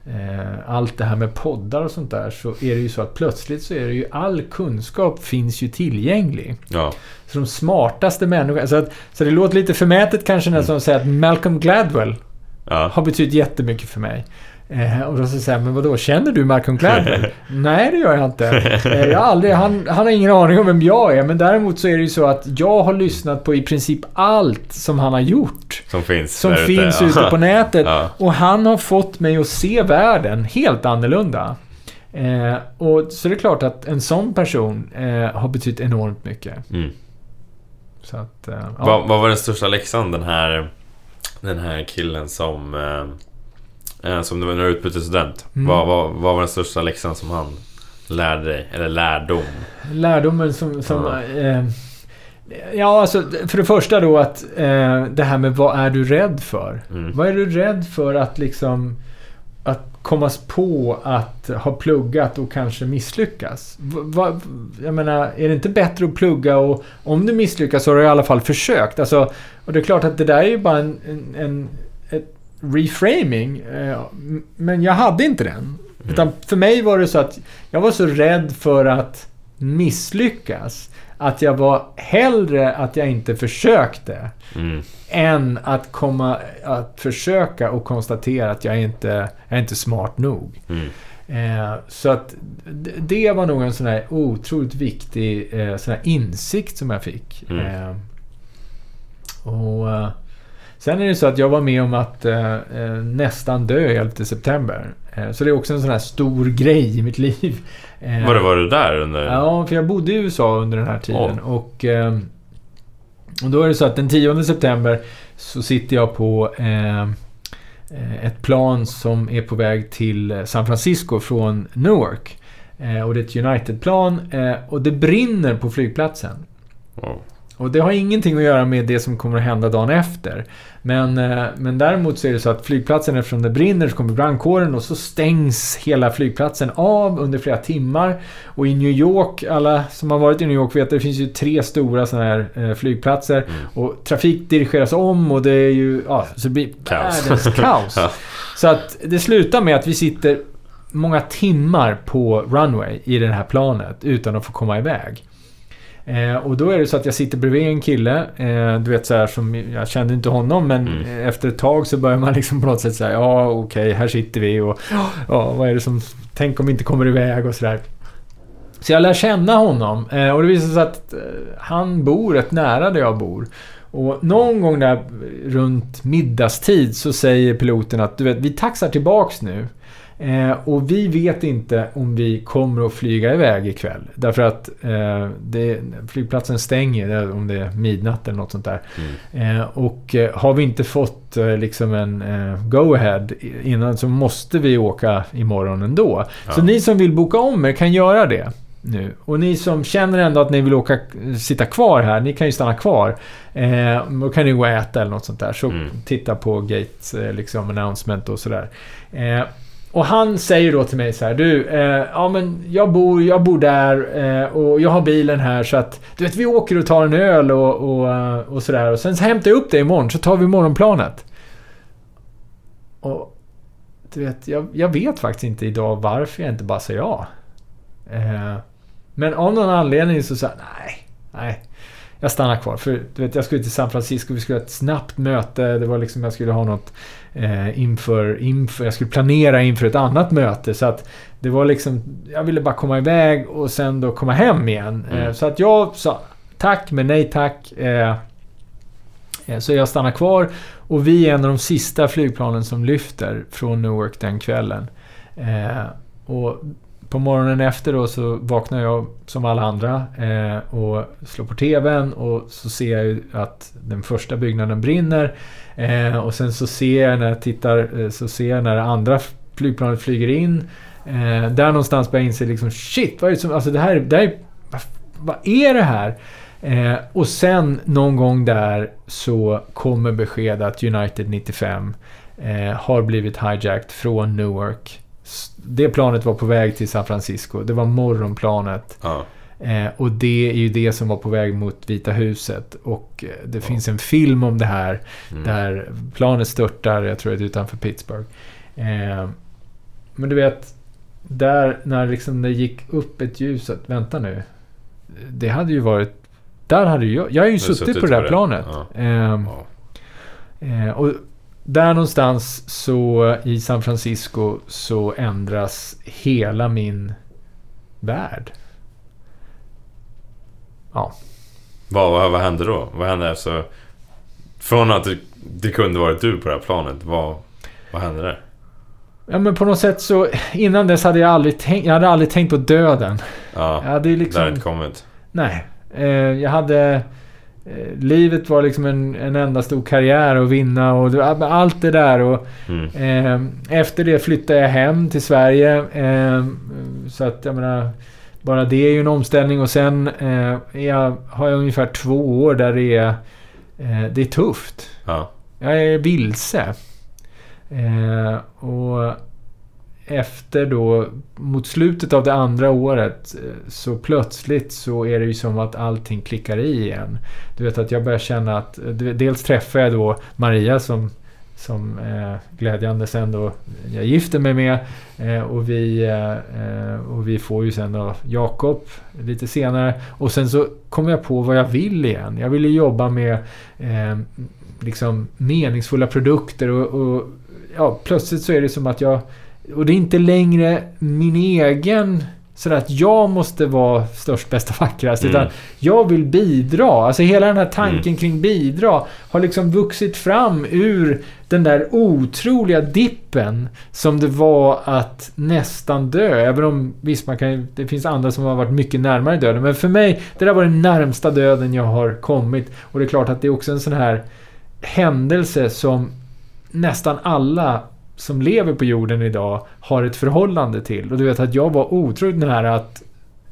eh, allt det här med poddar och sånt där så är det ju så att plötsligt så är det ju all kunskap finns ju tillgänglig. Ja. Så de smartaste människorna... Så, att, så det låter lite förmätet kanske när jag säger att Malcolm Gladwell Ja. har betytt jättemycket för mig. Eh, och då så säger jag, men vadå, känner du Malcolm Gladwell? Nej, det gör jag inte. Eh, jag har aldrig, han, han har ingen aning om vem jag är, men däremot så är det ju så att jag har lyssnat på i princip allt som han har gjort. Som finns Som ute, finns ja. ute på nätet. Ja. Och han har fått mig att se världen helt annorlunda. Eh, och så det är klart att en sån person eh, har betytt enormt mycket. Mm. Så att, eh, ja. Vad, vad var den största läxan den här, den här killen som... Eh, som du var när du utbytesstudent. Mm. Vad, vad, vad var den största läxan som han lärde dig? Eller lärdom? Lärdomen som... som Ja. eh, ja, alltså för det första då att eh, det här med vad är du rädd för? Mm. Vad är du rädd för att liksom... Att komma på att ha pluggat och kanske misslyckas? Va, jag menar, är det inte bättre att plugga och om du misslyckas så har du i alla fall försökt. Alltså, och det är klart att det där är ju bara en, en, en reframing. Eh, men jag hade inte den. Utan för mig var det så att jag var så rädd för att misslyckas. Att jag var hellre att jag inte försökte. Mm. Än att komma att försöka och konstatera att jag inte jag är inte smart nog. Mm. Eh, så att det var nog en sån här otroligt viktig eh, sån insikt som jag fick. Mm. Eh, och eh, Sen är det så att jag var med om att eh, eh, nästan dö 11 september. Eh, så det är också en sån här stor grej i mitt liv. Eh, Var, det, var du där under... Ja, för jag bodde i USA under den här tiden. Och, eh, och då är det så att den 10 september så sitter jag på eh, ett plan som är på väg till San Francisco från Newark. Och det är ett United-plan och det brinner på flygplatsen. Wow. Och det har ingenting att göra med det som kommer att hända dagen efter. Men, eh, men däremot så är det så att flygplatsen, eftersom det brinner, så kommer brandkåren och så stängs hela flygplatsen av under flera timmar. Och i New York, alla som har varit i New York vet att det finns ju tre stora sådana här eh, flygplatser. Mm. Och trafik dirigeras om och det är ju... Ja, så det blir Kaos. kaos. Ja. Så att det slutar med att vi sitter många timmar på runway i det här planet utan att få komma iväg. Eh, och då är det så att jag sitter bredvid en kille, eh, du vet så här som, jag kände inte honom men Mm. eh, efter ett tag så börjar man liksom på något sätt säga ja okej här sitter vi och ja vad är det som, tänk om vi inte kommer iväg och sådär. Så jag lär känna honom eh, och det visar sig att eh, han bor rätt nära där jag bor. Och någon gång där runt middagstid så säger piloten att du vet, vi taxar tillbaks nu. Eh, och vi vet inte om vi kommer att flyga iväg ikväll. Därför att eh, det, flygplatsen stänger det- om det är midnatt eller något sånt där. Mm. Eh, och eh, har vi inte fått eh, liksom en eh, go-ahead innan så måste vi åka imorgon ändå. Ja. Så ni som vill boka om er kan göra det nu. Och ni som känner ändå att ni vill åka, sitta kvar här, ni kan ju stanna kvar. Eh, då kan ni gå och äta eller något sånt där. Så Mm. titta på Gates eh, liksom announcement och sådär. Eh, och han säger då till mig så här, du, eh, ja men jag bor, jag bor där eh, och jag har bilen här så att du vet vi åker och tar en öl och, och, eh, och sådär och sen så hämtar jag upp dig imorgon så tar vi morgonplanet. Och du vet, jag, jag vet faktiskt inte idag varför jag inte bara säger ja. Eh, men av någon anledning så sa jag, nej, nej. Jag stannar kvar. För du vet, jag skulle till San Francisco, vi skulle ha ett snabbt möte. Det var liksom, jag skulle ha något eh, inför, inför, jag skulle planera inför ett annat möte. Så att det var liksom, jag ville bara komma iväg och sen då komma hem igen. Mm. Eh, så att jag sa tack men nej tack. Eh, eh, så jag stannar kvar. Och vi är en av de sista flygplanen som lyfter från Newark den kvällen. Eh, och på morgonen efter då så vaknar jag som alla andra eh, och slår på TVn och så ser jag ju att den första byggnaden brinner. Eh, och sen så ser jag när jag tittar, eh, så ser jag när det andra flygplanet flyger in. Eh, där någonstans börjar jag inse liksom shit, vad är det som, alltså det här, det här är, vad, vad är det här? Eh, och sen någon gång där så kommer besked att United 95 eh, har blivit hijacked från Newark. Det planet var på väg till San Francisco. Det var morgonplanet. Ja. Eh, och det är ju det som var på väg mot Vita huset. Och eh, det finns en film om det här. Mm. Där planet störtar, jag tror det är utanför Pittsburgh. Eh, men du vet, där när liksom det gick upp ett ljus att vänta nu. Det hade ju varit... Där hade jag... Jag har ju har suttit, på det där planet. Ja. Ehm, Ja. eh, och där någonstans så i San Francisco så ändras hela min värld. Ja. Vad, vad, vad hände då? Vad hände alltså? Från att det, det kunde varit du på det här planet, vad, vad hände där? Ja men på något sätt så innan dess hade jag aldrig tänkt, jag hade aldrig tänkt på döden. Ja, Jag hade ju det liksom... har inte kommit. Nej. Eh, jag hade... Eh, livet var liksom en, en enda stor karriär att vinna och allt det där och... Mm. Eh, efter det flyttade jag hem till Sverige. Eh, så att jag menar... Bara det är ju en omställning och sen eh, jag, har jag ungefär två år där det är... Eh, det är tufft. Ja. Jag är vilse. Och efter då, mot slutet av det andra året, eh, så plötsligt så är det ju som att allting klickar i igen. Du vet att jag börjar känna att, eh, dels träffar jag då Maria som, som eh, glädjande sen då jag gifter mig med. Eh, och, vi, eh, eh, och vi får ju sen då Jakob lite senare. Och sen så kommer jag på vad jag vill igen. Jag vill ju jobba med eh, liksom meningsfulla produkter och, och ja, plötsligt så är det som att jag... Och det är inte längre min egen... Sådär att jag måste vara störst, bästa, vackrast. Mm. Utan jag vill bidra. Alltså hela den här tanken Mm. kring bidra har liksom vuxit fram ur den där otroliga dippen som det var att nästan dö. Även om, visst, man kan, det finns andra som har varit mycket närmare döden. Men för mig, det där var den närmsta döden jag har kommit. Och det är klart att det är också en sån här händelse som nästan alla som lever på jorden idag har ett förhållande till. Och du vet att jag var otroligt nära att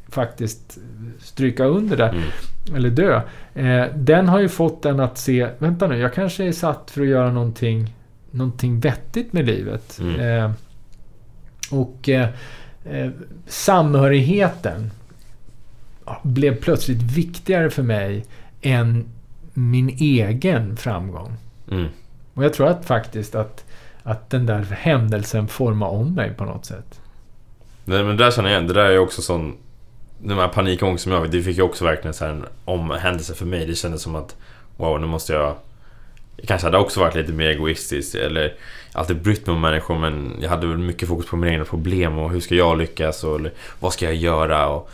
faktiskt stryka under där. Mm. eller dö. Eh, den har ju fått en att se, vänta nu, jag kanske är satt för att göra någonting, någonting vettigt med livet. Mm. Eh, och eh, eh, samhörigheten blev plötsligt viktigare för mig än min egen framgång. Mm. Och jag tror att faktiskt att, att den där händelsen formar om mig på något sätt. Nej, men det där känner jag igen. Det där är också sån... Den här panikångest som jag fick, det fick ju också verkligen så här en omhändelse för mig. Det kändes som att wow, nu måste jag... Jag kanske hade också varit lite mer egoistisk eller alltid brytt mig om människor men jag hade väl mycket fokus på mina egna problem och hur ska jag lyckas och eller, vad ska jag göra och,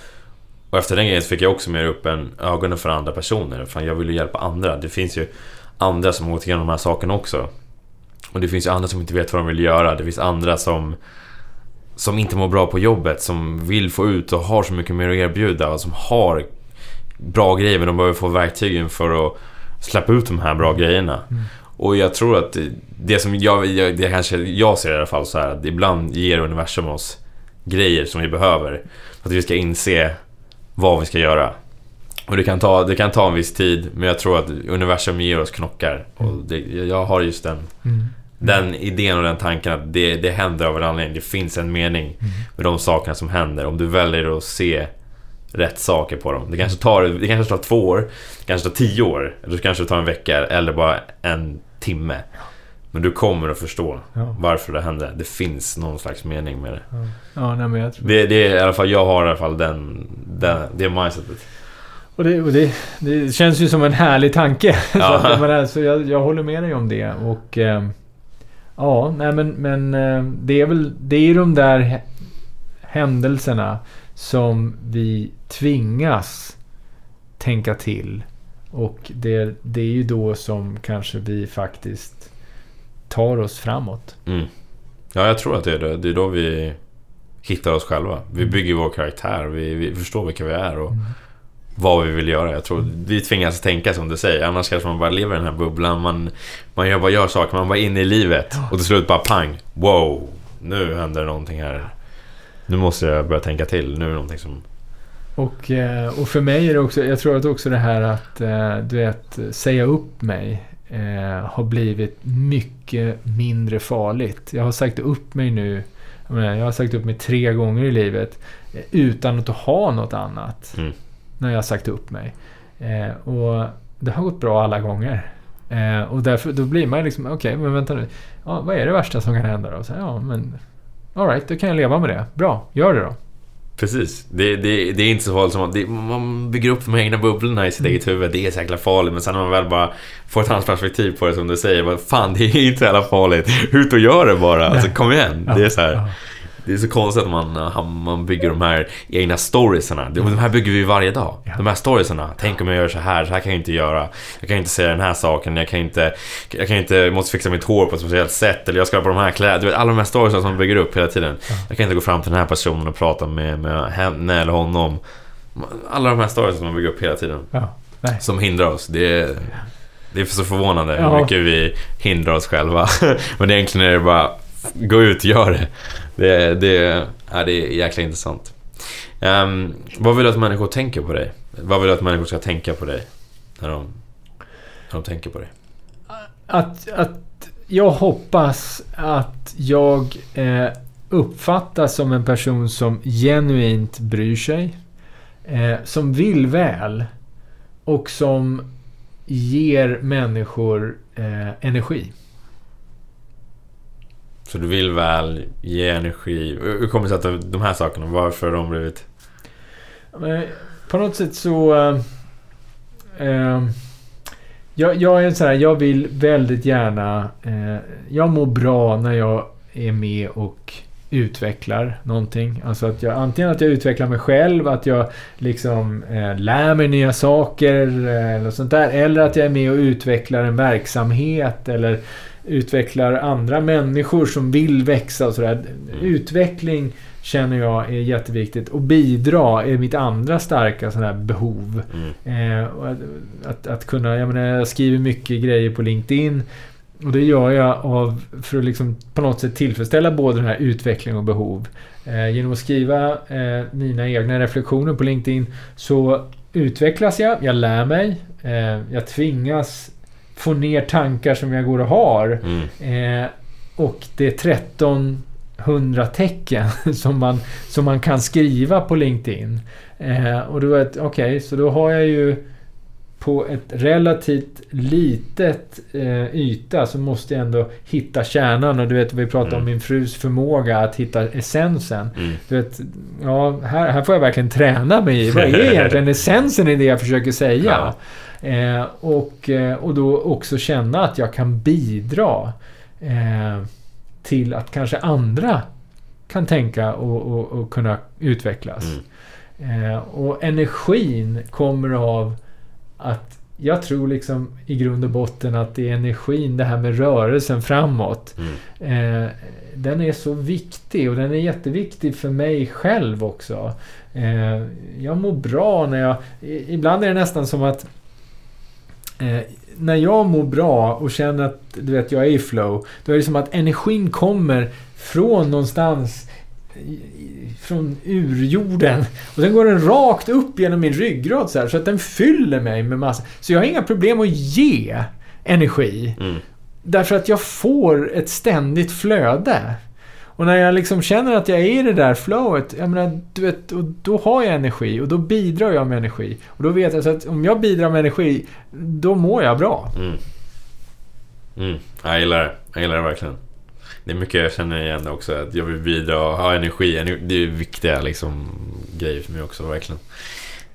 och efter den grejen så fick jag också mer upp en ögonen för andra personer. För jag vill ju hjälpa andra. Det finns ju andra som har gått igenom de här sakerna också. Och det finns ju andra som inte vet vad de vill göra. Det finns andra som som inte mår bra på jobbet, som vill få ut och har så mycket mer att erbjuda och som har bra grejer men de behöver få verktygen för att släppa ut de här bra grejerna. Mm. Och jag tror att det som jag, jag- det kanske jag ser i alla fall så här att ibland ger universum oss grejer som vi behöver. För att vi ska inse vad vi ska göra. Och det kan, ta, det kan ta en viss tid, men jag tror att universum ger oss knockar. Och det, jag har just den, Mm. Den idén och den tanken att det, det händer av en anledning. Det finns en mening med de sakerna som händer. Om du väljer att se rätt saker på dem. Det kanske tar, det kanske tar två år, det kanske tar tio år, eller så kanske det tar en vecka eller bara en timme. Men du kommer att förstå Ja. varför det hände. Det finns någon slags mening med det. Ja, ja nej, men jag tror... Det, det är i alla fall, jag har i alla fall den, den det mindsetet. Och, det, och det, det känns ju som en härlig tanke. så Ja. att, jag, menar, så jag, jag håller med dig om det. Och... Eh, ja, nej men, men eh, det är väl... Det är de där hä- händelserna som vi tvingas tänka till. Och det, det är ju då som kanske vi faktiskt tar oss framåt. Mm. Ja, jag tror att det är det. Det är då vi hittar oss själva. Vi Mm. bygger vår karaktär. Vi, vi förstår vilka vi är och vad vi vill göra. Jag tror vi tvingas tänka som du säger. Annars kanske man bara lever i den här bubblan. Man, man gör, bara gör saker. Man bara är inne i livet. Och till slut bara pang. Wow. Nu händer någonting här. Nu måste jag börja tänka till. Nu är det någonting som... Och, eh, och för mig är det också, jag tror att också det här att, eh, du vet, säga upp mig eh, har blivit mycket mindre farligt. Jag har sagt upp mig nu, jag, har sagt upp mig tre gånger i livet eh, utan att ha något annat. Mm. När jag sagt upp mig. Eh, och det har gått bra alla gånger. Eh, och därför, då blir man liksom, okej, men vänta nu. Ja, vad är det värsta som kan hända då? Så, ja, men... Alright, då kan jag leva med det. Bra, gör det då. Precis. Det, det, det är inte så farligt som att det, man bygger upp de egna bubblorna i sitt Mm. eget huvud. Det är så jäkla farligt. Men sen när man väl bara får ett annat perspektiv på det som du säger. Bara, Fan, det är inte så jävla farligt. Ut och gör det bara. Alltså kom igen. Det är så här. Ja. Det är så konstigt att man, man bygger de här egna storiesarna. De här bygger vi varje dag. De här storiesarna. Tänk om jag gör så här, så här kan jag inte göra. Jag kan inte säga den här saken, jag kan inte... Jag kan inte, jag måste fixa mitt hår på ett speciellt sätt. Eller jag ska ha på de här kläderna. Du vet, alla de här storiesarna som man bygger upp hela tiden. Jag kan inte gå fram till den här personen och prata med, med henne eller honom. Alla de här storiesarna som man bygger upp hela tiden. Ja. Som hindrar oss. Det är, det är så förvånande hur Ja. mycket vi hindrar oss själva. Men egentligen är det bara gå ut gör det. Det, det, ja, det är jäkla intressant. Um, vad vill du att människor tänker på dig? Vad vill du att människor ska tänka på dig? När de, när de tänker på dig? Att, att jag hoppas att jag eh, uppfattas som en person som genuint bryr sig. Eh, som vill väl. Och som ger människor eh, energi. Så du vill väl ge energi. Hur kommer det sig att de här sakerna, varför har de blivit... Men på något sätt så... Eh, eh jag, jag är så här, jag vill väldigt gärna... Eh, jag mår bra när jag är med och utvecklar någonting. Alltså att jag antingen att jag utvecklar mig själv, att jag liksom eh, lär mig nya saker eh, eller sånt där. Eller att jag är med och utvecklar en verksamhet eller utvecklar andra människor som vill växa och sådär. Utveckling känner jag är jätteviktigt. Och bidra är mitt andra starka sådana behov. Mm. Eh, att, att kunna, jag menar jag skriver mycket grejer på LinkedIn. Och det gör jag av, för att liksom på något sätt tillfredsställa både den här utveckling och behov. Eh, genom att skriva eh, mina egna reflektioner på LinkedIn så utvecklas jag, jag lär mig. Eh, jag tvingas få ner tankar som jag går och har. Mm. Eh, och det är 1300 tecken som man, som man kan skriva på LinkedIn. Eh, och då vet okej, okay, så då har jag ju på ett relativt litet eh, yta så måste jag ändå hitta kärnan. Och du vet, vi pratade mm. om min frus förmåga att hitta essensen. Mm. Du vet, ja, här, här får jag verkligen träna mig i. Vad är egentligen essensen i det jag försöker säga? Ja. Eh, och, eh, och då också känna att jag kan bidra eh, till att kanske andra kan tänka och, och, och kunna utvecklas. Mm. Eh, och energin kommer av att jag tror liksom i grund och botten att det är energin, det här med rörelsen framåt. Mm. Eh, den är så viktig och den är jätteviktig för mig själv också. Eh, jag mår bra när jag... Ibland är det nästan som att eh, när jag mår bra och känner att du vet, jag är i flow. Då är det som att energin kommer från någonstans från urjorden. Och sen går den rakt upp genom min ryggrad så här, så att den fyller mig med massa... Så jag har inga problem att ge energi. Mm. Därför att jag får ett ständigt flöde. Och när jag liksom känner att jag är i det där flowet, jag menar, du vet, och då har jag energi och då bidrar jag med energi. Och då vet jag så att om jag bidrar med energi, då mår jag bra. Mm. Mm. Jag gillar det. Jag gillar det verkligen. Det är mycket jag känner igen också. Att jag vill bidra och ha energi. Det är viktiga liksom, grejer för mig också, verkligen.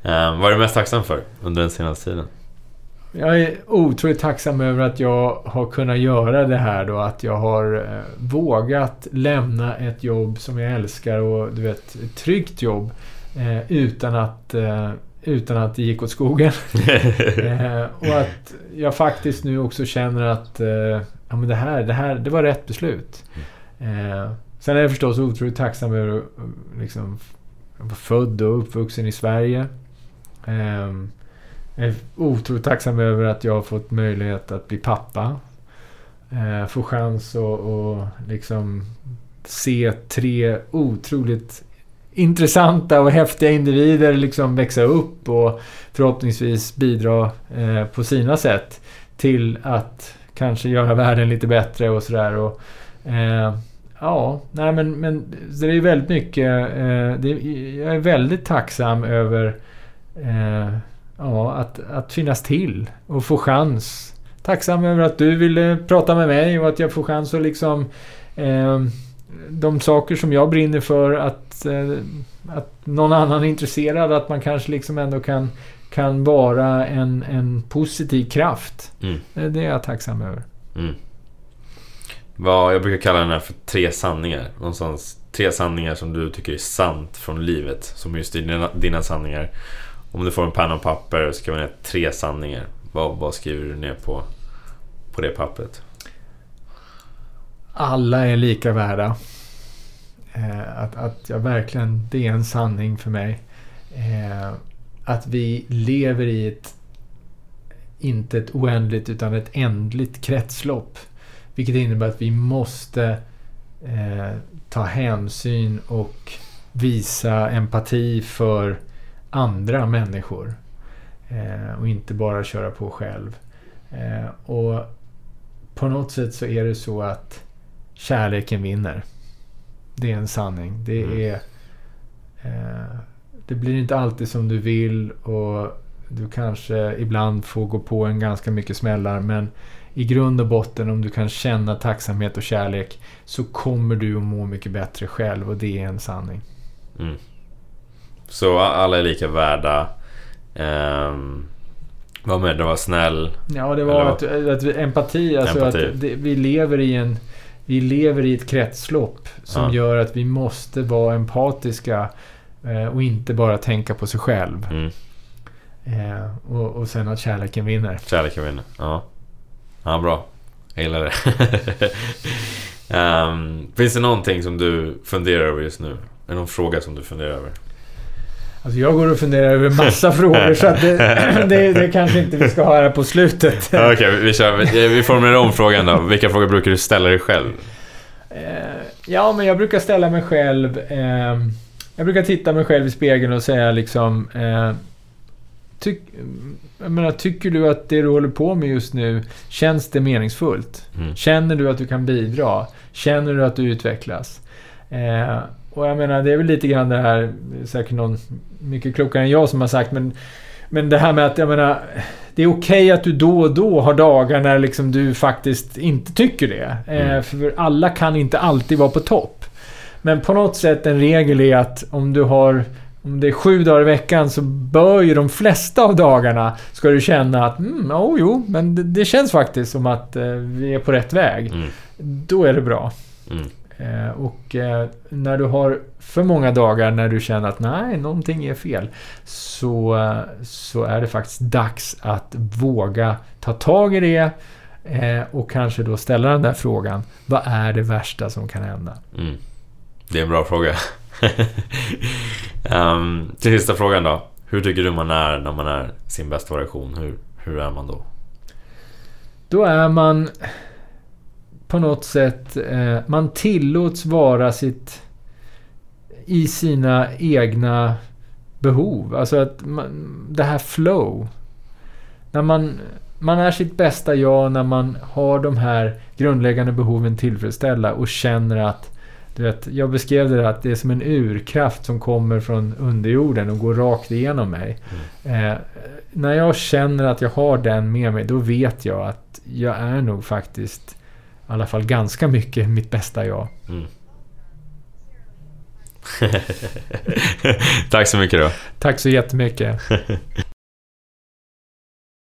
Um, vad är du mest tacksam för under den senaste tiden? Jag är otroligt tacksam över att jag har kunnat göra det här då. Att jag har eh, vågat lämna ett jobb som jag älskar och du vet, ett tryggt jobb. Eh, utan att eh, utan att det gick åt skogen. eh, och att jag faktiskt nu också känner att eh, ja, men det, här, det här det var rätt beslut. Eh, sen är jag förstås otroligt tacksam över att liksom, vara född och uppvuxen i Sverige. Jag är otroligt tacksam över att jag har fått möjlighet att bli pappa. Eh, få chans att och liksom se tre otroligt intressanta och häftiga individer liksom växa upp och förhoppningsvis bidra eh, på sina sätt till att kanske göra världen lite bättre och sådär. Eh, ja, nej men, men det är väldigt mycket. Eh, det, jag är väldigt tacksam över eh, ja, att, att finnas till och få chans. Tacksam över att du ville prata med mig och att jag får chans att liksom eh, de saker som jag brinner för att, eh, att någon annan är intresserad, att man kanske liksom ändå kan, kan vara en, en positiv kraft. Mm. Det är jag tacksam över. Mm. Vad, jag brukar kalla den här för tre sanningar. Någonstans tre sanningar som du tycker är sant från livet. Som just dina, dina sanningar. Om du får en penna och papper och skriver ner tre sanningar. Vad, vad skriver du ner på, på det pappret? Alla är lika värda. Eh, att, att jag verkligen, det är en sanning för mig. Eh, att vi lever i ett, inte ett oändligt utan ett ändligt kretslopp. Vilket innebär att vi måste eh, ta hänsyn och visa empati för andra människor. Eh, och inte bara köra på själv. Eh, och på något sätt så är det så att kärleken vinner. Det är en sanning. Det mm. är... Eh, det blir inte alltid som du vill och du kanske ibland får gå på en ganska mycket smällar men i grund och botten om du kan känna tacksamhet och kärlek så kommer du att må mycket bättre själv och det är en sanning. Mm. Så alla är lika värda. Um, var med, det var snäll. Ja, det var att, att, empati. Alltså empati. att det, vi lever i en vi lever i ett kretslopp som ja. gör att vi måste vara empatiska eh, och inte bara tänka på sig själv. Mm. Eh, och, och sen att kärleken vinner. Kärleken vinner, ja. Ja, bra. Jag gillar det. um, finns det någonting som du funderar över just nu? Är det någon fråga som du funderar över? Alltså jag går och funderar över massa frågor så att det, det, det, kanske inte vi ska ha här på slutet. Okej, okay, vi, kör, vi formulerar om frågan då. Vilka frågor brukar du ställa dig själv? Eh, ja, men jag brukar ställa mig själv... Eh, jag brukar titta mig själv i spegeln och säga liksom... Eh, tyck, menar, tycker du att det du håller på med just nu, känns det meningsfullt? Mm. Känner du att du kan bidra? Känner du att du utvecklas? Eh, och jag menar, det är väl lite grann det här, säkert någon mycket klokare än jag som har sagt, men, men det här med att, jag menar, det är okej okay att du då och då har dagar när liksom du faktiskt inte tycker det. Eh, Mm. För alla kan inte alltid vara på topp. Men på något sätt en regel är att om du har om det är sju dagar i veckan så bör ju de flesta av dagarna ska du känna att mm, oh, jo, men det, det känns faktiskt som att eh, vi är på rätt väg. Mm. Då är det bra. Mm. Eh, och eh, när du har för många dagar när du känner att nej, någonting är fel. Så, så är det faktiskt dags att våga ta tag i det. Eh, och kanske då ställa den där frågan. Vad är det värsta som kan hända? Mm. Det är en bra fråga. um, till sista frågan då. Hur tycker du man är när man är sin bästa version? Hur, hur är man då? Då är man på något sätt... Eh, man tillåts vara sitt... I sina egna behov. Alltså att man, det här flow. När man, man är sitt bästa jag när man har de här grundläggande behoven tillfredsställda och känner att du vet, jag beskrev det där att det är som en urkraft som kommer från underjorden och går rakt igenom mig. Eh, när jag känner att jag har den med mig, då vet jag att jag är nog faktiskt i alla fall ganska mycket mitt bästa jag. Mm. Tack så mycket då. Tack så jättemycket.